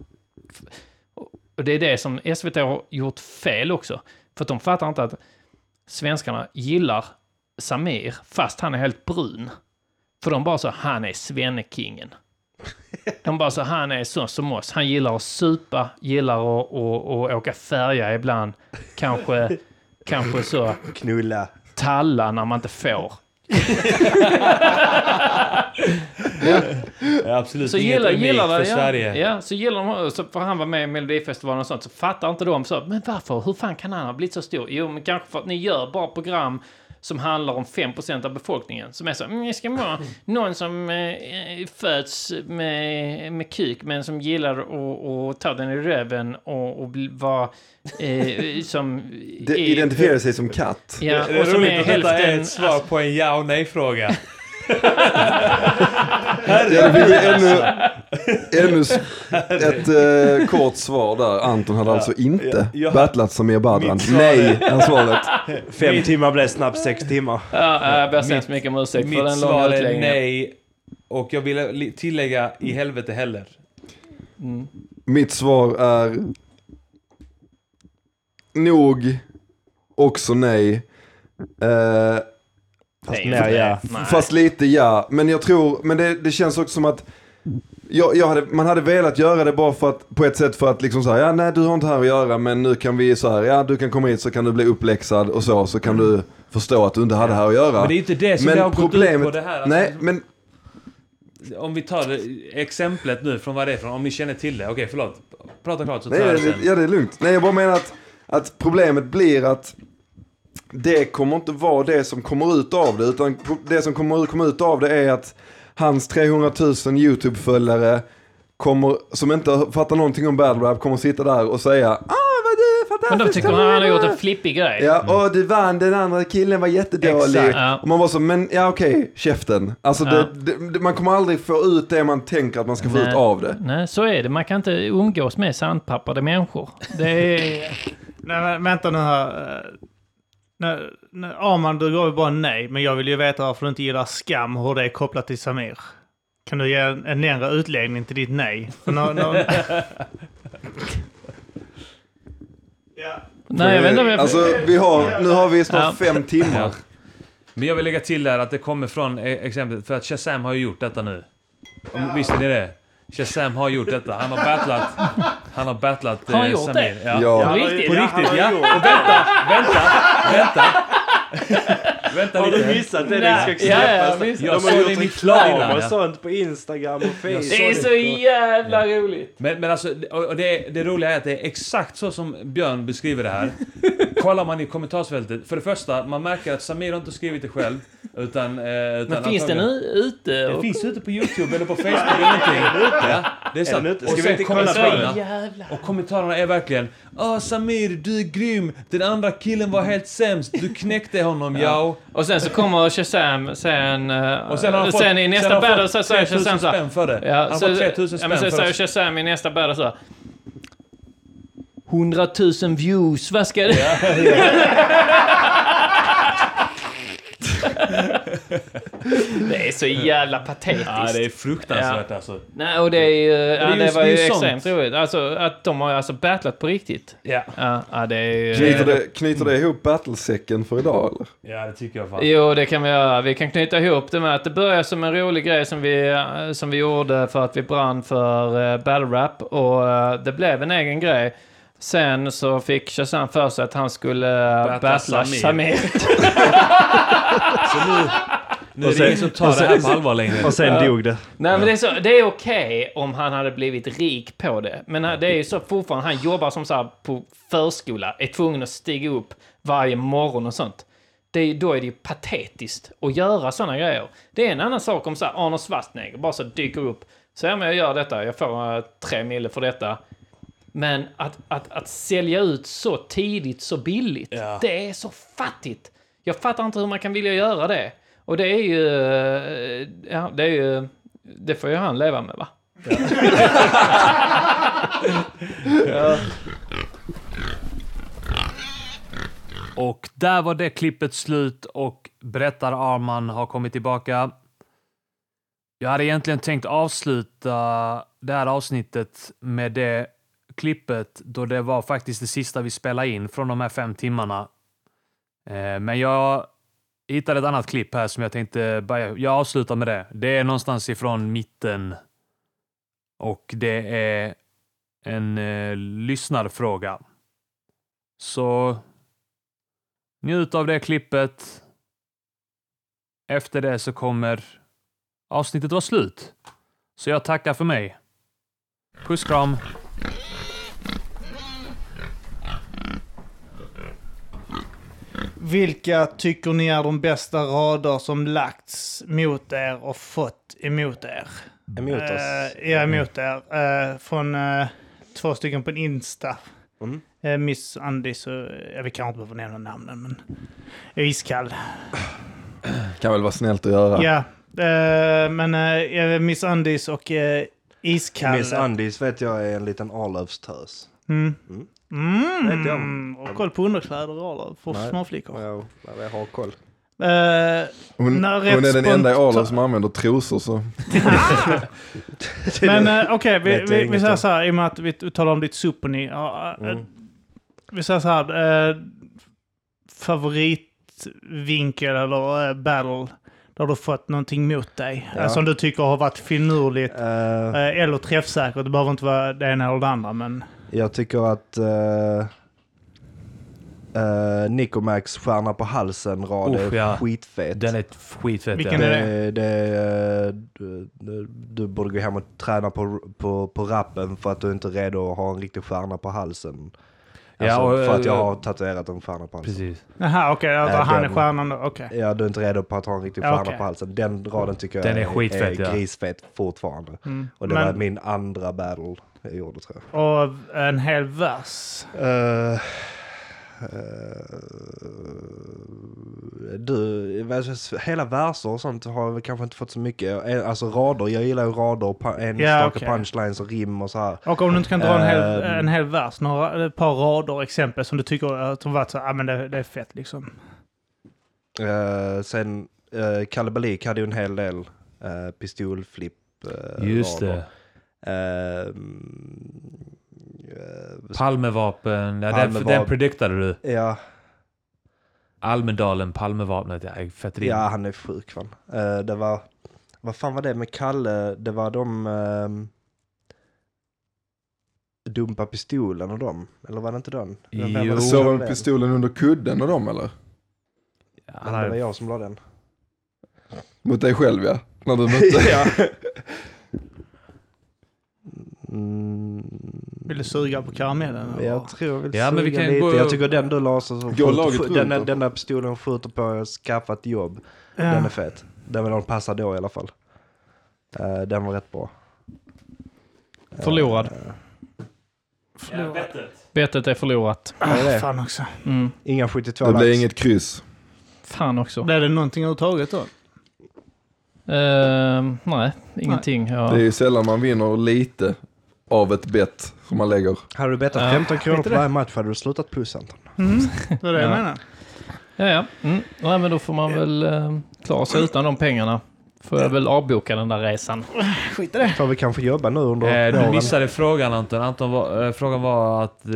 och det är det som SVT har gjort fel också. För att de fattar inte att svenskarna gillar Samir fast han är helt brun. För de bara så, han är svennekingen. De bara så, han är så som oss. Han gillar att supa, gillar att, att, att åka färja ibland. Kanske, kanske så Knulla. talla när man inte får. Ja, absolut Så inget gillar, unikt gillar för det, ja. Sverige. Ja, så gillar de, så för han var med i Melodifestivalen och sånt, så fattar inte de så, men varför, hur fan kan han ha blivit så stor? Jo, men kanske för att ni gör bara program som handlar om 5% av befolkningen. Som är så, mm, det ska vara någon som eh, föds med, med kuk, men som gillar att, ta den i röven och, och vara eh, som... De är- identifierar sig som katt. Ja, är och som roligt är att detta är hälften... ett svar på en ja och nej-fråga. Ja, det ännu, ännu ett eh, kort svar där. Anton hade alltså inte ja. battlat Samir Badran. Mitt svar Nej, är svaret. Fem timmar blev snabbt sex timmar. Ja, jag ber så hemskt mycket om ursäkt för Mitt den långa svar är utläggningen. nej. Och jag vill li- tillägga i helvete heller. Mitt svar är nog också nej. Eh, Fast Nej, mer ja. Nej. Fast lite ja, men jag tror, men det, det känns också som att jag, jag hade, man hade velat göra det bara för att, på ett sätt för att liksom säga, ja nej du har inte här att göra men nu kan vi så här, ja du kan komma hit så kan du bli uppläxad och så, så kan du förstå att du inte hade här att göra. Men det är inte det som Men det har gått ut problemet- på det här. Alltså, nej, men Om vi tar det, exemplet nu från vad det är från, om ni känner till det. Okej, förlåt. Prata klart så tar nej, jag det sen. ja det är lugnt. Nej jag bara menar att, att problemet blir att det kommer inte vara det som kommer ut av det, utan det som kommer, kommer ut av det är att hans 300 000 YouTube-följare kommer, som inte fattar någonting om battle rap kommer sitta där och säga ah vad du är fantastisk. Men de tycker han har gjort en flippig grej. Ja, och du vann, den andra killen var jättedålig. Exakt. Ja. Och man var så, men ja okej, käften. Alltså Ja. det, det, man kommer aldrig få ut det man tänker att man ska få Nej. ut av det. Nej, så är det. Man kan inte umgås med sandpappade människor. Det är... Nej, men vänta nu här. Eh, Nej, nej, Arman, du gav ju bara nej, men jag vill ju veta varför du inte gillar skam, hur det är kopplat till Samir. Kan du ge en, en längre utläggning till ditt nej? Nå- nå- ja. Nej, jag vet inte om jag... Alltså vi har, nu har vi snart Ja. fem timmar. Ja. Men jag vill lägga till där att det kommer från e- exemplet, för att Shazam har ju gjort detta nu. Om, visste ni det? Shazam har gjort detta. Han har battlat... Han har battlat Har han eh, gjort Samir. det? Ja. Ja. På riktigt? På riktigt, ja. Och vänta, vänta, vänta. Vänta Har du missat det? Det ska ja, ja, släppas. visst. Jag De har gjort reklam och sånt på Instagram och Facebook. Det är så jävla roligt. Men, men alltså, och det, det roliga är att det är exakt så som Björn beskriver det här. Kollar man i kommentarsfältet, för det första, man märker att Samir har inte skrivit det själv. Utan... Eh, utan Men finns den ute? Det och- finns ute på YouTube eller på Facebook eller någonting. Ja, det är sant. den? Och sen kommentarerna. Och kommentarerna är verkligen Åh Samir, du är grym! Den andra killen var helt sämst, du knäckte honom, ja. Och sen så kommer Shazam sen... eh, Och sen har han fått, sen i nästa sen battle så säger 3000 Shazam så här, för det. Ja, han har fått 3000 ja, spänn men sen säger. Shazam i nästa battle så här, 100 000 views, vad ska det... det är så jävla patetiskt. Ja, det är fruktansvärt alltså. Nej, och det är ju... Ja, det, just- var det är ju sånt. extremt roligt. Alltså att de har alltså battlat på riktigt. Ja. Ja, ja det är ju... Knyter det, knyter det ihop battlesäcken för idag eller? ja, det tycker jag fan. Jo, det kan vi göra. Vi kan knyta ihop det med att det började som en rolig grej som vi, eh, som vi gjorde för att vi brann för uh, battle rap och eh, det blev en egen grej. Sen så fick Shazam för sig att han skulle uh, Battla battla Samir. Samir. Så nu, nu är Och det sen- ingen som tar det här på allvar längre. Och sen dog det. Nej, men det är, så, det är okej om han hade blivit rik på det. Men eh, det är ju så fortfarande, han jobbar som så här på förskola, är tvungen att stiga upp varje morgon och sånt. Det är, då är det ju patetiskt att göra sådana grejer. Det är en annan sak om så här Arnold Schwarzenegger bara så dyker upp. Så ja, men jag gör detta, jag får uh, tre mille för detta. Men att, att, att sälja ut så tidigt, så billigt, Ja. det är så fattigt. Jag fattar inte hur man kan vilja göra det. Och det är ju... Eh, ja, det är ju... Det får ju han leva med, va? Och där var det klippet slut och berättar Arman har kommit tillbaka. Jag hade egentligen tänkt avsluta det här avsnittet med det klippet då det var faktiskt det sista vi spelade in från de här fem timmarna. Eh, men jag hittade ett annat klipp här som jag tänkte börja. Jag avslutar med det. Det är någonstans ifrån mitten. Och det är en eh, lyssnarfråga. Så Njut av det klippet. Efter det så kommer avsnittet vara slut. Så jag tackar för mig. Puss kram. Vilka tycker ni är de bästa rader som lagts mot er och fått emot er? Emot oss. Eh, ja, emot er. Eh, från eh, två stycken på en Insta. Mm. Eh, Miss Andy, så jag vi kanske inte behöver nämna namnen, men jag är iskall. Kan väl vara snällt att göra. Ja, eh, men eh, ja, Miss Andys och eh, iskall. Miss Andis vet jag är en liten Arlövstös. Mm. Mm. Mm. Vet jag om. Och koll på underkläder och rader för Nej. småflickor. Jag, jag har koll. Eh, Hon, När hon är den rätt enda i Arlöv som använder trosor så. men eh, okej, vi, vet jag vi, vi inget säger om. så här, i och med att vi talar om ditt suponi. Ja, eh, Mm. Vi säger så här, eh, favoritvinkel eller eh, battle där du fått någonting mot dig. Ja. Eh, som du tycker har varit finurligt. Eh, eh, eller träffsäkert. Det behöver inte vara det ena eller det andra, men... jag tycker att uh, uh, Nicomax stjärna på halsen-rad är ja. skitfet. Den är skitfett. Vilken ja. är det, det, är, eh, du, du- du borde gå hem och träna på, på, på rappen för att du inte är redo att ha en riktig stjärna på halsen. Ja, Alltså, och, för att jag har tatuerat en stjärna på halsen. Precis. Jaha, okej. Äh, han är den- stjärnan då. Okej. Ja, du är inte redo på att ha en riktig Ja, stjärna okej. på halsen. Den raden tycker jag Den är skitfett, ja. grisfet fortfarande. Mm. Och det Men- var min andra battle jag gjorde tror jag. Och en hel vers. Eh, eh, du, hela verser och sånt har jag kanske inte fått så mycket. Eh, Alltså rader, jag gillar ju rader enstaka okej. punchlines och rim och så här. Och om du inte kan dra en hel, en hel vers, några, ett par rader exempel som du tycker att har varit så ah, men det, det är fett liksom. Sen uh, Kalle Balik hade ju en hel del uh, pistolflipp uh, Just det. Ehm, eh, Palmevapen. Ja, den, Palmevapen. den prediktade du. ja, Almedalen, Palmevapnet. Ja, fett rim. ja, han är sjuk fan. Eh, det var, vad fan var det med Kalle? Det var de um, Dumpa pistolen och dem, eller var det inte den? Som Sov den? pistolen under kudden och dem eller? Ja, det var jag som la den. Mot dig själv ja. När du mötte. ja. Mm, Vill du suga på karamellen? eller? jag tror jag vill Ja, men vi suga kan lite. gå- Jag tycker den du la så, så Gå laget skjut- runt den, den där pistolen skjuter på att skaffa ett jobb. Ja. Den är fet. Den vill de passa då i alla fall. Eh, den var rätt bra. Förlorad. Eh, Bettet är förlorat. vad är det? Fan också. Mm. Inga 72 Det blir lax. inget kryss. Fan också. Blev det någonting överhuvudtaget då? Ehm, nej, ingenting. Ja. Det är ju sällan man vinner lite av ett bett som man lägger. Hade du bettat Ja. 15 kronor på varje match hade du slutat plus Anton. Mm, det är det jag Ja. menar. Ja, ja. Mm. Nej, men då får man väl eh, klara sig utan de pengarna. Får jag väl avboka den där resan. Skit i det. Får vi kanske jobba nu under Eh, du våren. missade frågan Anton. Anton var, eh, frågan var att, eh,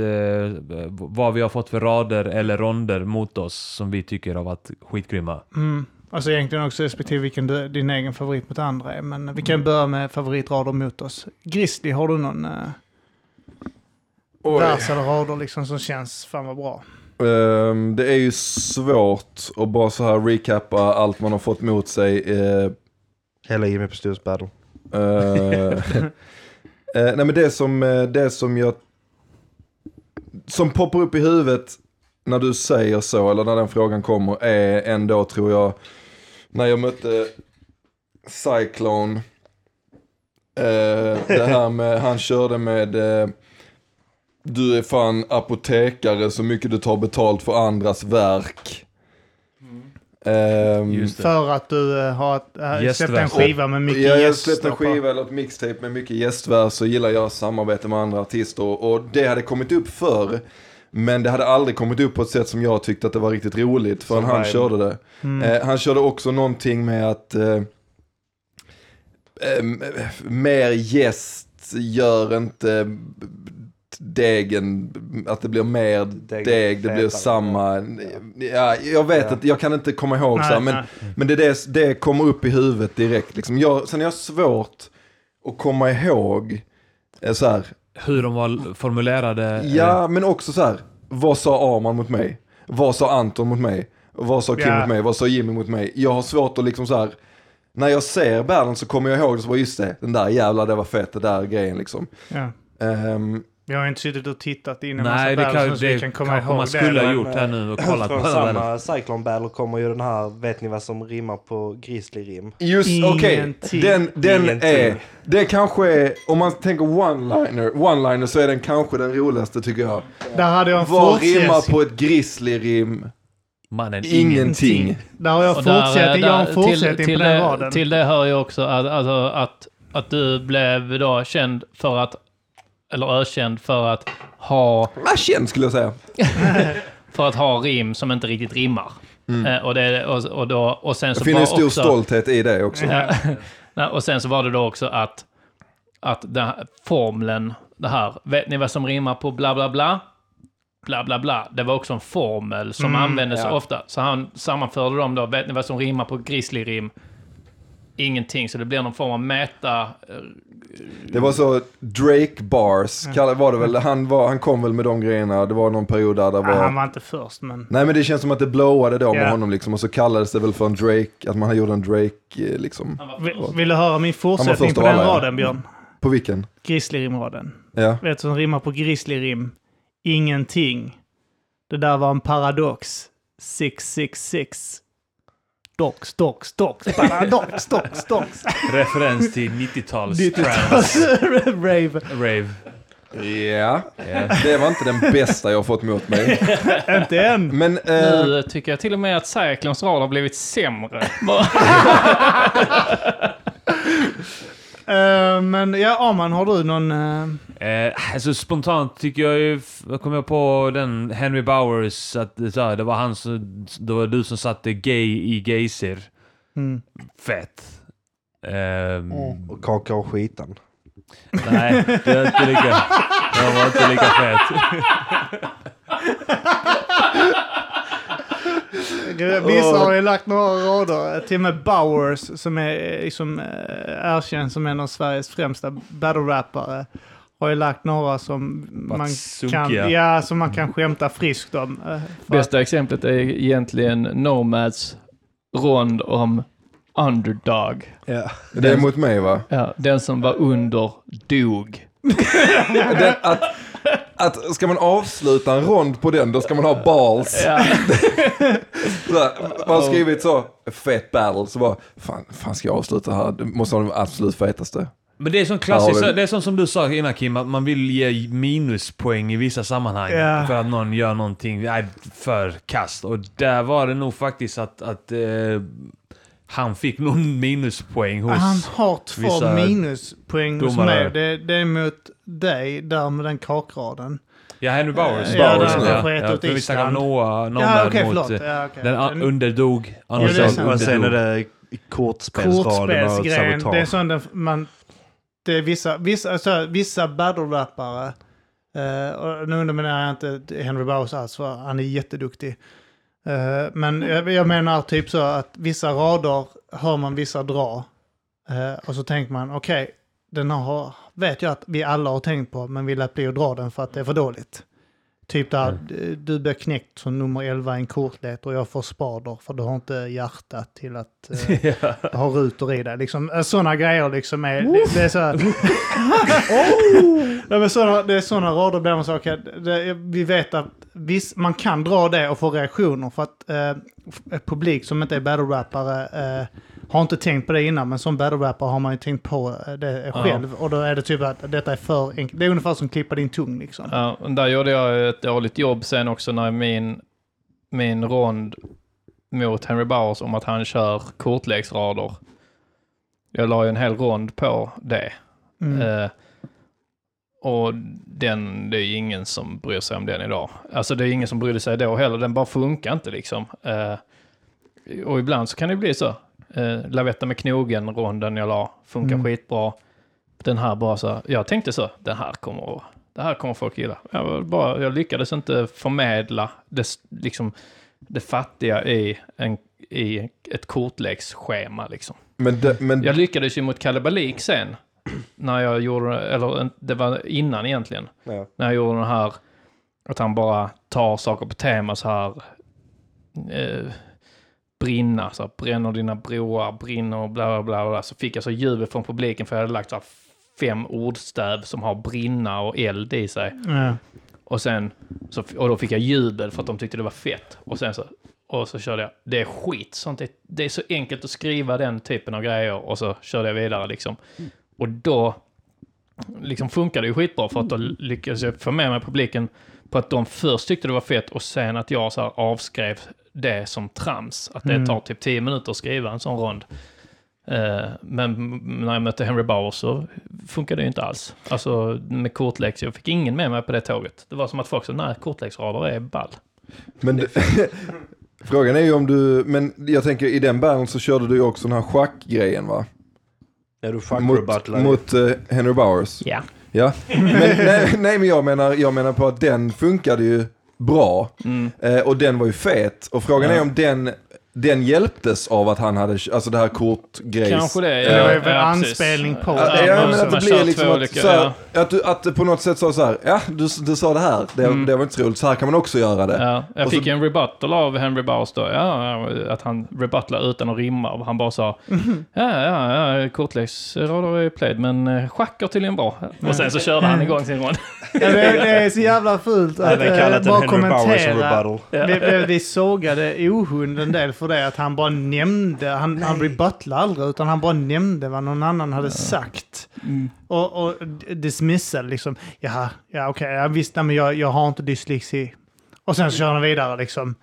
vad vi har fått för rader eller ronder mot oss som vi tycker har varit skitgrymma. Mm. Alltså egentligen också respektive vilken du, din egen favorit mot andra är. Men vi kan börja med favoritrader mot oss. Grizzly, har du någon uh, Oj. vers eller rader liksom som känns fan vad bra? Ehm, det är ju svårt att bara så här recappa allt man har fått mot sig. eh, Hela Jimmy på Studios Battle. Eh, eh, nej men det som, eh, det som jag... Som poppar upp i huvudet när du säger så, eller när den frågan kommer, är ändå tror jag, när jag mötte Cyclone. Eh, det här med, han körde med, eh, du är fan apotekare så mycket du tar betalt för andras verk. Ehm, Just det. För att du uh, har ett- äh, släppt en skiva med mycket Ja, jag gäster släppte en skiva eller ett mixtape med mycket gästvers så gillar jag samarbete med andra artister och, och det hade kommit upp förr. Men det hade aldrig kommit upp på ett sätt som jag tyckte att det var riktigt roligt förrän han vibe. körde det. Mm. Eh, han körde också någonting med att eh, eh, mer gäst gör inte degen, att det blir mer Degen deg, det blir samma. Ja, jag vet Ja. jag kan inte komma ihåg så här, Nej, men, nej. men det, det, det kommer upp i huvudet direkt. Liksom. Jag, sen har jag svårt att komma ihåg eh, så här, Hur de var formulerade. Ja, men också så här. Vad sa Arman mot mig? Vad sa Anton mot mig? Vad sa Kim Ja. mot mig? Vad sa Jimmy mot mig? Jag har svårt att liksom så här. När jag ser battlen så kommer jag ihåg det så bara just det, den där jävla det var fett, det där grejen liksom. Ja. Ehm, Jag har inte suttit och tittat in i en Nej, det, massa kan, battles så det vi kan komma ihåg man skulle det. ha men, gjort här nu och kollat på Från samma Cyclone Battle kommer ju den här, vet ni vad som rimmar på Grizzly-rim? just, okej, Ingenting. den, den Ingenting. är, det kanske är, om man tänker one-liner, one-liner så är den kanske den roligaste tycker jag. Där hade jag en Vad rimmar på ett grizzly-rim? Mannen, Ingenting. Där har jag där, fortsättning, jag har en fortsättning till, på den det, raden. Till det hör ju också att, alltså, att, att du blev då känd för att, eller ökänd för att ha, Ah, känd skulle jag säga. för att ha rim som inte riktigt rimmar. Eh, och, det, och, och, då, och sen så Jag finner var en stor också, stolthet i det också. Ja. Och sen så var det då också att, att den här formeln, det här, vet ni vad som rimmar på bla bla bla? Bla bla bla. Det var också en formel som Mm, användes ja. ofta. Så han sammanförde dem då, vet ni vad som rimmar på grizzly-rim? Ingenting, så det blir någon form av mäta... eh, Det var så Drake bars, var det väl. Han, var, han kom väl med de grejerna. Det var någon period där det Ja, han var... var inte först, men... Nej men det känns som att det blowade då med Ja. honom liksom. Och så kallades det väl för en Drake, att man gjorde en Drake eh, liksom. Var Vill, du höra min fortsättning först på den alla, ja. raden, Björn? På vilken? Grizzly-rimraden. Ja. Vet du som rimmar på grizzly-rim? Ingenting. Det där var en paradox. 666. Dox, dox, dox. Paradox, dox, dox. Referens till 90-tals 90-tals rave. rave. Ja, det var inte den bästa jag fått mot mig. Inte än. Men eh, Nu tycker jag till och med att Cyclones rad har blivit sämre. Eh, men ja, Arman, har du någon... Eh, alltså spontant tycker jag ju, jag kommer på den Henry Bowers, att det, så här, det var han som, det var du som satte gay i Geysir. mm. Fett. Ehm, Och kaka och skitan. Nej, det var inte lika, det var inte lika fett. Vissa har ju lagt några rader. Till och med Bowers, som är eh, liksom, eh, erkänd som en av Sveriges främsta battle-rappare, har ju lagt några som man, sunkiga. kan, ja, som man kan skämta friskt om. eh, Bästa exemplet är egentligen Nomads rond om underdog. Ja. det är mot mig va? Ja, den som var under dog. Den, att, att ska man avsluta en rond på den, då ska man ha balls. Ja. Man har skrivit så, fett battle, så bara, fan, fan ska jag avsluta här? Det måste vara den absolut fetaste. Men det är sån klassiskt, Ja, det- är sånt som du sa innan Kim, att man vill ge minuspoäng i vissa sammanhang. Ja. För att någon gör någonting nej, för kast. Och där var det nog faktiskt att, att eh, han fick någon minuspoäng hos... Han har två minuspoäng hos mig. Det, det är mot dig, där med den kakraden. Ja, Henry Bowers. Ja, Bowers, ja. han sket Ja, ut för vi om Island. Noah, Noah Ja, okej, mot... förlåt. eh, Ja. Den a- Den- underdog. Ja, Anders det är sa sant. Och sen är underdog. det kortspelsraden och Kortspelsgrejen, det är sabotage. sån den, man... Det är vissa, vissa, alltså, vissa battle-rappare, eh, och nu underminerar jag inte Henry Bowers alls, för han är jätteduktig. Eh, men jag, jag menar typ så att vissa rader hör man vissa dra. Eh, och så tänker man, okej, den har, vet jag att vi alla har tänkt på, men vi lät bli att dra den för att det är för dåligt. Typ där, du- du blir knäckt som nummer 11 i en kortlek och jag får spader för du har inte hjärtat till att eh, ha rutor i dig. Liksom, sådana grejer liksom är... Det, det är så här, såna, det är sådana rader där man säger, okej, det- vi vet att viss, man kan dra det och få reaktioner för att eh, publik som inte är battle-rappare eh, har inte tänkt på det innan, men som battle-rappare har man ju tänkt på eh, det själv. Och då är det typ att detta är för enkelt. Det är ungefär som klippa din tung liksom. Ja, och där gjorde jag ett dåligt jobb sen också när min, min rond mot Henry Bowers om att han kör kortleksrader. Jag la ju en hel rond på det. Mm. Eh, och den, det är ingen som bryr sig om den idag. Alltså det är ingen som brydde sig då heller, den bara funkar inte liksom. Eh, och ibland så kan det bli så. Eh, Lavetta med knogen, ronden jag la, funkar Mm. skitbra. Den här bara så, jag tänkte så, den här kommer, det här kommer folk gilla. Jag, bara, jag lyckades inte förmedla det, liksom, det fattiga i, en, i ett kortleksschema liksom. Men, det, men Jag lyckades ju mot Kalabalik sen. När jag gjorde, eller det var innan egentligen. Ja. När jag gjorde den här, att han bara tar saker på tema så här. Eh, brinna, så här, bränner dina broar, brinner och bla bla bla. bla. Så fick jag så jubel från publiken för jag hade lagt så här fem ordstäv som har brinna och eld i sig. Ja. Och sen, så, och då fick jag jubel för att de tyckte det var fett. Och sen så, och så körde jag, det är skit, sånt är, det är så enkelt att skriva den typen av grejer. Och så körde jag vidare liksom. Och då liksom funkade det ju skitbra för att då lyckades jag få med mig publiken på att de först tyckte det var fett och sen att jag så här avskrev det som trams. Att det Mm. tar typ 10 minuter att skriva en sån rond. Eh, men när jag mötte Henry Bauer så funkade det ju inte alls. Alltså med kortlex, jag fick ingen med mig på det tåget. Det var som att folk sa, nej, kortleksrader är ball. Men frågan är ju om du, men jag tänker i den battlen så körde du ju också den här schackgrejen va? Är du Mot, mot eh, Henry Bowers. Ja. Ja, men, nej, nej men jag menar, jag menar på att den funkade ju bra. Mm. Eh, och den var ju fet. Och frågan Ja. är om den, den hjälptes av att han hade, alltså det här kortgrejs. Kanske det. Det var Ja, ja, anspelning på Ja, det. ja, Ja, men så att det blir liksom att, olika, så här, ja. att, du, att det på något sätt sa så här, ja du, du sa det här, det, Mm. det var inte så roligt, så här kan man också göra det. Ja, jag Och så- fick en rebuttal av Henry Bowers då. Ja, ja, att han rebuttlar utan att rimma. Och Han bara sa, ja, ja, ja, kortleksrader är played, men eh, schack är tydligen bra. Och sen så körde han igång sin rond. det, det är så jävla fult att Även eh, bara kommentera. Vi, vi, vi sågade Ohund en del för det, att han bara nämnde, han, han rebutlade aldrig, utan han bara nämnde vad någon annan hade sagt. Och, och dismissade liksom, jaha, ja okej, jag visste, men jag, jag har inte dyslexi. Och sen så kör han vidare liksom.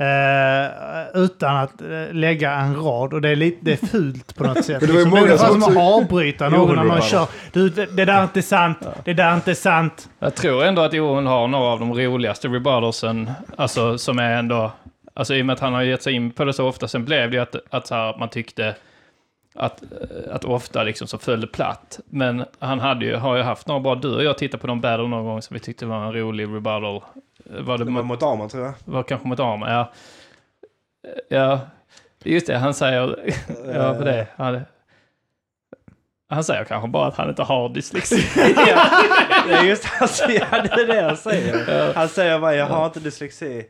Eh, utan att eh, lägga en rad och det är lite det är fult på något sätt. Men det var ju liksom. många det är ungefär som som att också- avbryta någon när man kör. Du, det, det där är inte sant, det där är inte sant. Jag tror ändå att Johan har några av de roligaste rebuttalsen, alltså som är ändå, alltså i och med att han har gett sig in på det så ofta, sen blev det ju att, att här, man tyckte att, att ofta liksom så föll det platt. Men han hade ju, har ju haft några bra, du och jag tittade på någon battle någon gång som vi tyckte var en rolig rebuttal. Var det Det var mot, Arman tror jag. var kanske mot Arma, ja. Ja, just det, han säger, ja på det. Han, han säger kanske bara att han inte har dyslexi. ja, det är just han säger, det är det han säger. Han säger bara, jag har inte dyslexi.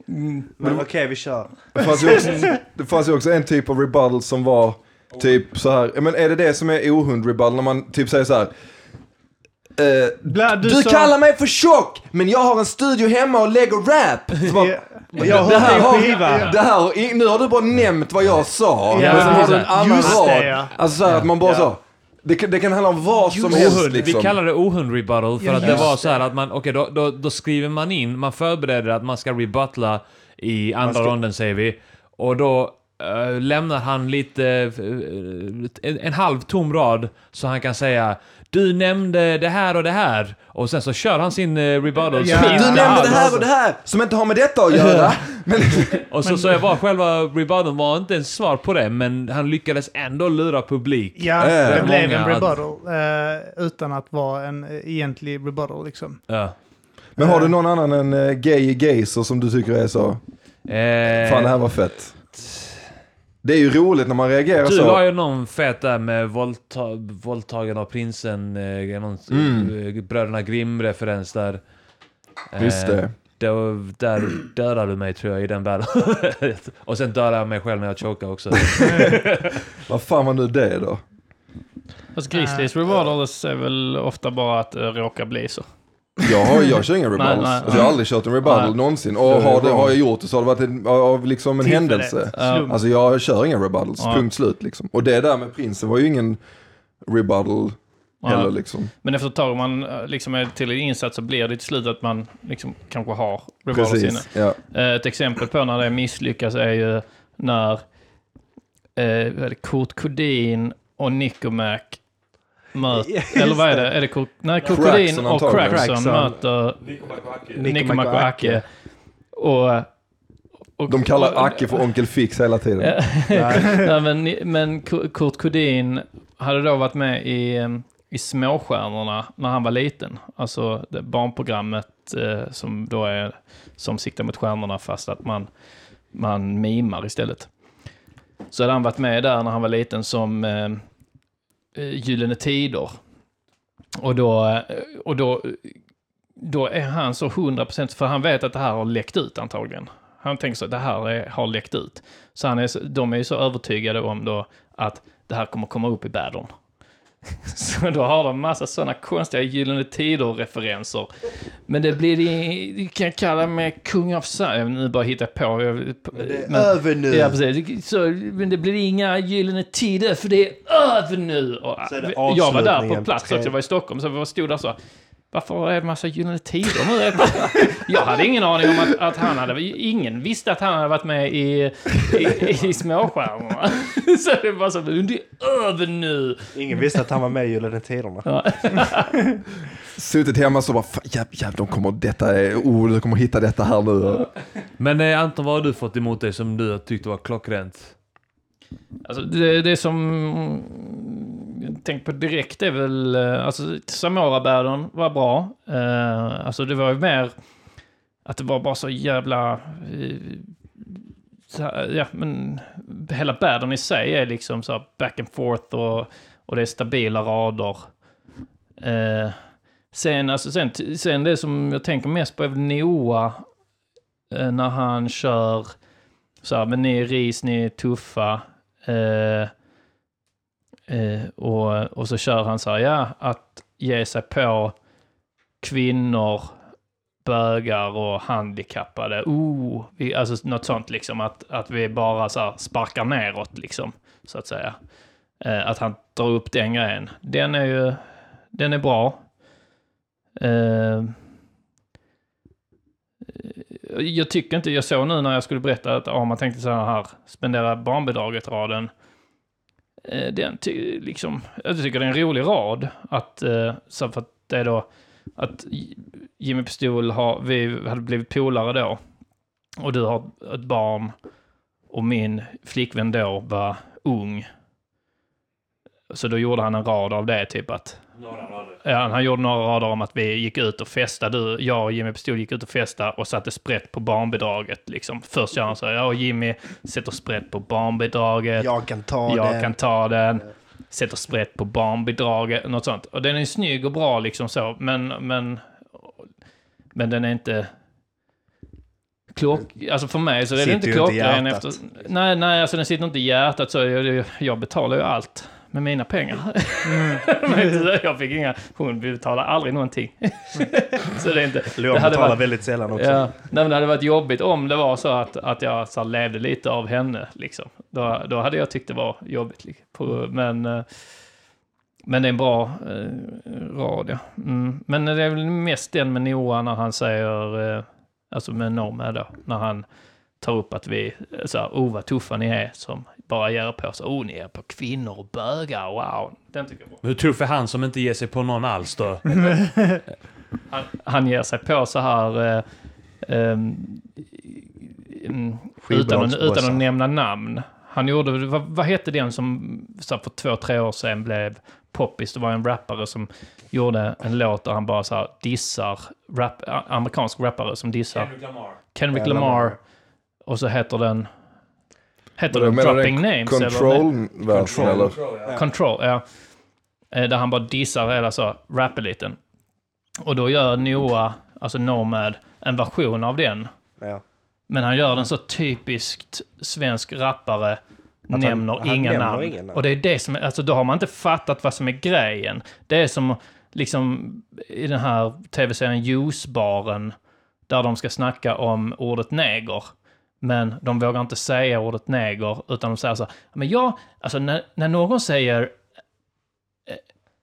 Men okej, vi kör. Det fanns, ju också, det fanns ju också en typ av rebuttal som var typ så här, ja, men är det det som är ohund rebuttal när man typ säger så här. eh, Bla, du sa- kallar mig för tjock, men jag har en studio hemma och lägger rap. Så bara, Ja, Jag det här har, skiva. det här, nu har du bara nämnt vad jag sa. Ja, men sen har du en annan det, rad. ja. Alltså så här, att man bara Ja. så. Det, kan- det kan handla om vad som helst Ohund, liksom. Vi kallar det ohund rebuttal för Ja, att det just var så här att man, okej då, då, då skriver man in, man förbereder att man ska rebuttla i andra ska- ronden säger vi. Och då eh, lämnar han lite... eh, en, en halv tom rad så han kan säga Du nämnde det här och det här. Och sen så kör han sin uh, rebuttal. Ja. Du nämnde det här och det här som inte har med detta att göra. Men, Och så, så jag var själva rebuttaln var inte ens svar på det, men han lyckades ändå lura publik. Ja, Äh. det blev en rebuttal eh, utan att vara en eh, egentlig rebuttal liksom. Ja. men har du någon annan än uh, Gay Gazer som du tycker är så, Eh, fan det här var fett? Det är ju roligt när man reagerar Du så. har ju någon fet där med våldta våldtagen av prinsen, eh, någon Mm. eh, Bröderna Grimm-referens där. Eh, Just det. Då, där dödade du mig tror jag i den världen. och sen dödade jag mig själv när jag chokade också. Vad fan var nu det då? Fast Grizzlies rebuttals är väl ofta bara att det råkar bli så. Jag, har, jag kör inga rebuttals. Nej, nej, alltså, jag har aldrig kört en rebuttal Nej. någonsin. Och har, det, har jag gjort det så har det varit en, av liksom en Tillfället. händelse. Ja. Alltså jag kör inga rebuttals, Ja. punkt slut liksom. Och det där med prinsen var ju ingen rebuttal heller liksom. Men efter ett tag om man eh, liksom är till insats så blir det till slut att man liksom kanske har rebuttals inne. Ja. Eh, Ett exempel på när det misslyckas är ju när eh, Kurt Kodin och Nicomac möter, eller vad är det? Är det Kurt, nej, Kurt Crackson Kodin och. Crackson möter Nico McAke. Och, och, De kallar och- Acke för Onkel Fix hela tiden. Nej, men, men Kurt Kodin hade då varit med i, em, i Småstjärnorna när han var liten. Alltså det barnprogrammet eh, som då är som siktar mot stjärnorna fast att man, man mimar istället. Så hade han varit med där när han var liten som eh, Eh, Gyllene Tider. Och då, eh, och då, då är han så 100% för han vet att det här har läckt ut antagligen. Han tänker så att det här är, har läckt ut. Så han är, de är ju så övertygade om då att det här kommer komma upp i battlen. Så då har de massa sådana konstiga Gyllene Tider-referenser. Men det blir det, kan kalla mig kung av Sam. Nu bara hittar jag på. Jag, Det är men- över nu. Ja, precis. Så, men det blir inga gyllene tider för det är över nu. Och, jag var där på plats också, jag var i Stockholm, så jag stod där så. Varför är det massa gyllene tider nu? Jag hade ingen aning om att, att han hade... Ingen visste att han hade varit med i, i, i Småstjärnorna. Så det var så, det är över nu. Ingen visste att han var med i Gyllene Tiderna. Ja. Suttit hemma så bara, fan, jäv, jäv, de kommer, detta är, oh, de kommer hitta detta här nu. Men eh, Anton, vad har du fått emot dig som du har tyckt var klockrent? Alltså det, det som jag tänkte på direkt är väl, eh, alltså Samora-bären var bra. Eh, alltså det var ju mer att det var bara så jävla, eh, så här, ja men hela bären i sig är liksom så här back and forth och, och det är stabila rader. Eh, sen, alltså sen, sen det som jag tänker mest på är väl Noah, eh, när han kör så här, men ni är ris, ni är tuffa. Eh, eh, och, och så kör han så här, ja, att ge sig på kvinnor, bögar och handikappade. Oh, vi, alltså något sånt liksom, att, att vi bara så här sparkar neråt liksom, så att säga. Eh, att han drar upp den grejen. Den är ju, den är bra. Eh, jag tycker inte, jag såg nu när jag skulle berätta att om man tänkte så här, spendera barnbidraget-raden. Eh, den ty, liksom, jag tycker det är en rolig rad. Att, eh, så för att det är då att Jimmy Pistol har, vi hade blivit polare då. Och du har ett barn och min flickvän då var ung. Så då gjorde han en rad av det, typ att Ja, han gjorde några rader om att vi gick ut och festade. Du, jag och Jimmy Pistol gick ut och festade och satte sprätt på barnbidraget. Liksom. Först gör han så här, jag och Jimmy sätter sprätt på barnbidraget. Jag kan ta jag den. kan ta den. Sätter sprätt på barnbidraget. Något sånt. Och den är snygg och bra liksom så. Men, men, men den är inte... Klock, alltså för mig så är det Sitter inte klockren efter... Nej, nej, alltså den sitter inte i hjärtat så. Jag, jag betalar ju allt med mina pengar. Men jag fick inga... Hon betalar aldrig någonting. så det är inte... Det hade betalar varit- väldigt sällan också. Ja, nej, men det hade varit jobbigt om det var så att, att jag så levde lite av henne. Liksom. Då, då hade jag tyckt det var jobbigt. Liksom. På, men, eh, men det är en bra eh, rad, ja. Mm. Men det är väl mest den med Noah när han säger, eh, alltså med Nomad då, när han tar upp att vi, så här, oh vad tuffa ni är som bara ger er på så, oh ni är på kvinnor och bögar, wow. Den tycker jag bra. Hur tuff är han som inte ger sig på någon alls då? Han, han ger sig på så här, eh, mm, utan, att, utan att nämna namn. Han gjorde, vad, vad hette den som så här, för två, tre år sedan blev poppis? Det var en rappare som gjorde en låt där han bara så här, dissar, rap, amerikansk rappare som dissar Kendrick Lamar. Lamar. Och så heter den... Heter den Dropping Names? eller? Control-versen eller? Control, ja. Eh, Där han bara dissar hela så, rap-eliten. Och då gör Noah, alltså Nomad, en version av den. Ja. Men han gör den så typiskt svensk rappare, han- nämner han inga nämner namn. inga namn. Och det är det som, alltså då har man inte fattat vad som är grejen. Det är som liksom i den här tv-serien Juicebaren, där de ska snacka om ordet neger. Men de vågar inte säga ordet neger, utan de säger så här, men jag, alltså när, när någon säger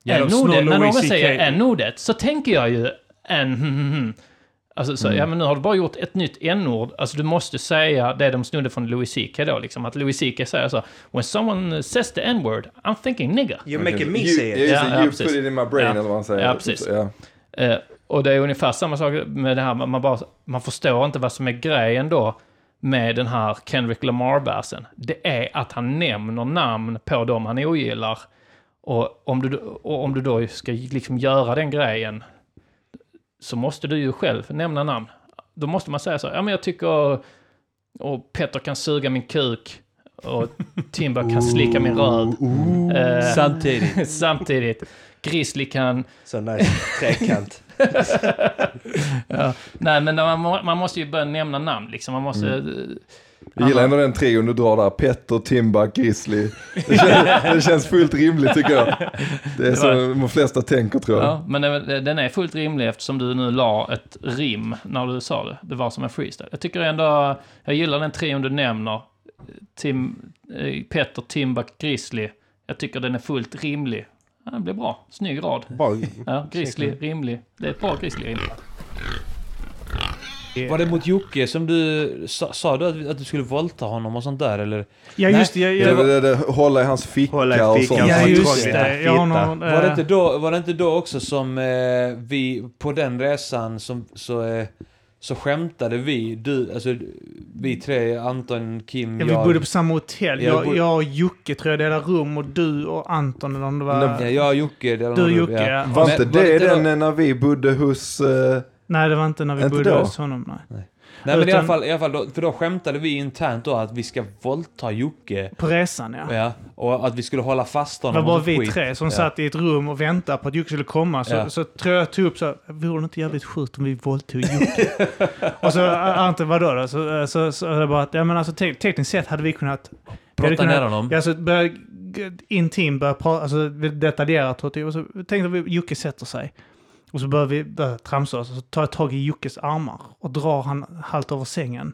Jävla n-ordet, när någon säger n-ordet så tänker jag ju en Alltså, så, ja men nu har du bara gjort ett nytt n-ord. Alltså du måste säga det de snodde från Louis CK då, liksom. Att Louis CK säger så. When someone says the n-word, I'm thinking nigger. You're making me You- say it. just Ja, det, ja, you precis. put it in my brain eller vad han säger. Ja, precis. Eh, och det är ungefär samma sak med det här, man, bara, man förstår inte vad som är grejen då med den här Kendrick Lamar-versen. Det är att han nämner namn på dem han ogillar. Och om du, och om du då ska liksom göra den grejen så måste du ju själv nämna namn. Då måste man säga så, ja men jag tycker och Petter kan suga min kuk och Timber kan slicka min röv. Eh, Samtidigt. samtidigt. Grizzly kan Så nice trekant. Ja. Nej, men man, man måste ju börja nämna namn liksom. Man måste... Mm. Jag gillar ändå den trion du drar där. Petter, Timbuk, Grizzly. Det känns, det känns fullt rimligt tycker jag. Det är så de flesta tänker tror jag. Ja, men det- den är fullt rimlig eftersom du nu la ett rim när du sa det. Det var som en freestyle. Jag tycker ändå, jag gillar den trion du nämner. Tim, eh, Petter, Timbuk, Grizzly. Jag tycker den är fullt rimlig. Ja, den blir bra. Snygg rad. Ja, Grizzly, rimlig. Det är ett bra Grizzly-rim. Var det mot Jocke som du... Sa, sa du att, att du skulle våldta honom och sånt där eller? Ja, just det. Jag, Det, jag, det, det, hålla i hans ficka Hålla i och fickan. sånt. ja, just det. Jag fitta. någon, Var det eh, inte då, var det inte då också som eh, vi på den resan som, så, eh, så skämtade vi, du, alltså vi tre, Anton, Kim, Ja, vi jag. bodde på samma hotell. Ja, Jag, jag och Jocke tror jag delade rum och du och Anton eller om det var... Ja, jag och Jocke. det var Du och Jocke, ja. Var inte var det inte den då- när vi bodde hos... eh, Nej, det var inte när vi Inte bodde då? hos honom. Nej. Nej men i alla fall, i alla fall då, för då skämtade vi internt då att vi ska våldta Jocke. På resan, ja. Ja, och att vi skulle hålla fast Det honom. var bara så vi skit. tre som Ja. satt i ett rum och väntade på att Jocke skulle komma. Så, Ja. så tror jag tog upp så vore det inte jävligt sjukt om vi våldtog Jocke? och så Anton, vadå då? Så, så, så är det bara att, ja men alltså te tekniskt sett hade vi kunnat... Brotta ner honom. Ja, alltså börja intim, börja prata, alltså detaljerat typ, och så tänkte vi Jocke sätter sig. Och så börjar vi börja tramsa oss och så tar jag tag i Jockes armar och drar han halvt över sängen.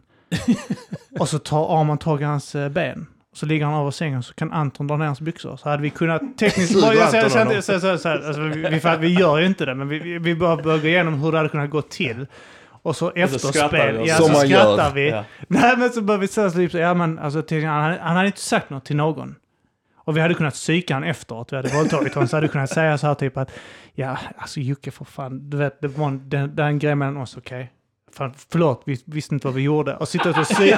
och så tar Arman tag i hans eh, ben. Så ligger han över sängen så kan Anton dra ner hans byxor. Så hade vi kunnat tekniskt... Bara, jag jag så- så- så- alltså, vi, vi, vi gör ju inte det, men vi, vi, vi bara börjar gå igenom hur det hade kunnat gå till. Och så skrattar efterspel, vi. ja, så man gör. skrattar vi. Ja. Nej men så börjar vi säga typ så, ja men alltså till, han, han hade inte sagt något till någon. Och vi hade kunnat psyka han efteråt, vi hade våldtagit honom, så hade vi kunnat säga så här typ att ja, alltså Jocke för fan, du vet, det var en, det, det är en grej mellan oss, okej? Fan, förlåt, vi visste inte vad vi gjorde. Och sitta och sy-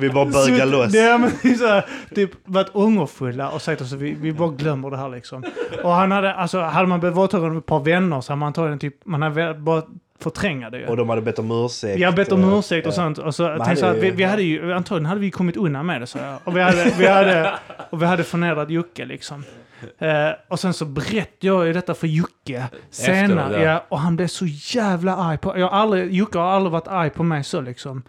vi bara bögar loss. Ja, men så här, typ varit ångerfulla och sagt att vi, vi bara glömmer det här liksom. Och han hade, alltså hade man blivit våldtagen av ett par vänner så hade man antagligen typ, man hade bara förträngat det ju. Och de hade bett om ursäkt. Jag har bett om ursäkt och ja. sånt. Och så Man tänkte jag hade att vi, vi hade ju, antagligen hade vi kommit undan med det så jag. Och vi hade, vi hade, och vi hade förnedrat Jocke liksom. Eh, och sen så berättade jag ju detta för Jocke senare. Efteråt, ja. ja. och han blev så jävla arg på jag har aldrig, Jocke har aldrig varit arg på mig så liksom.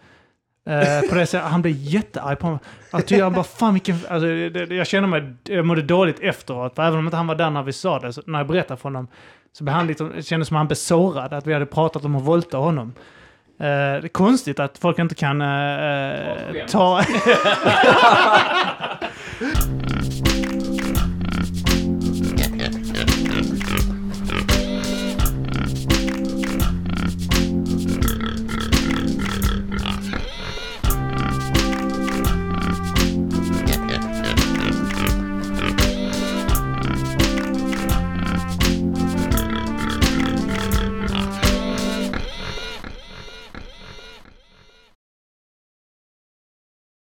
Eh, på det sättet, han blev jättearg på mig. Jag tyckte han bara, fan vilken... Alltså, det, det, jag kände mig, jag mådde dåligt efteråt. För även om inte han var där när vi sa det, så, när jag berättade för honom, så blev han lite, det kändes som han blev sårad, att vi hade pratat om att våldta honom. Eh, det är konstigt att folk inte kan eh, ta...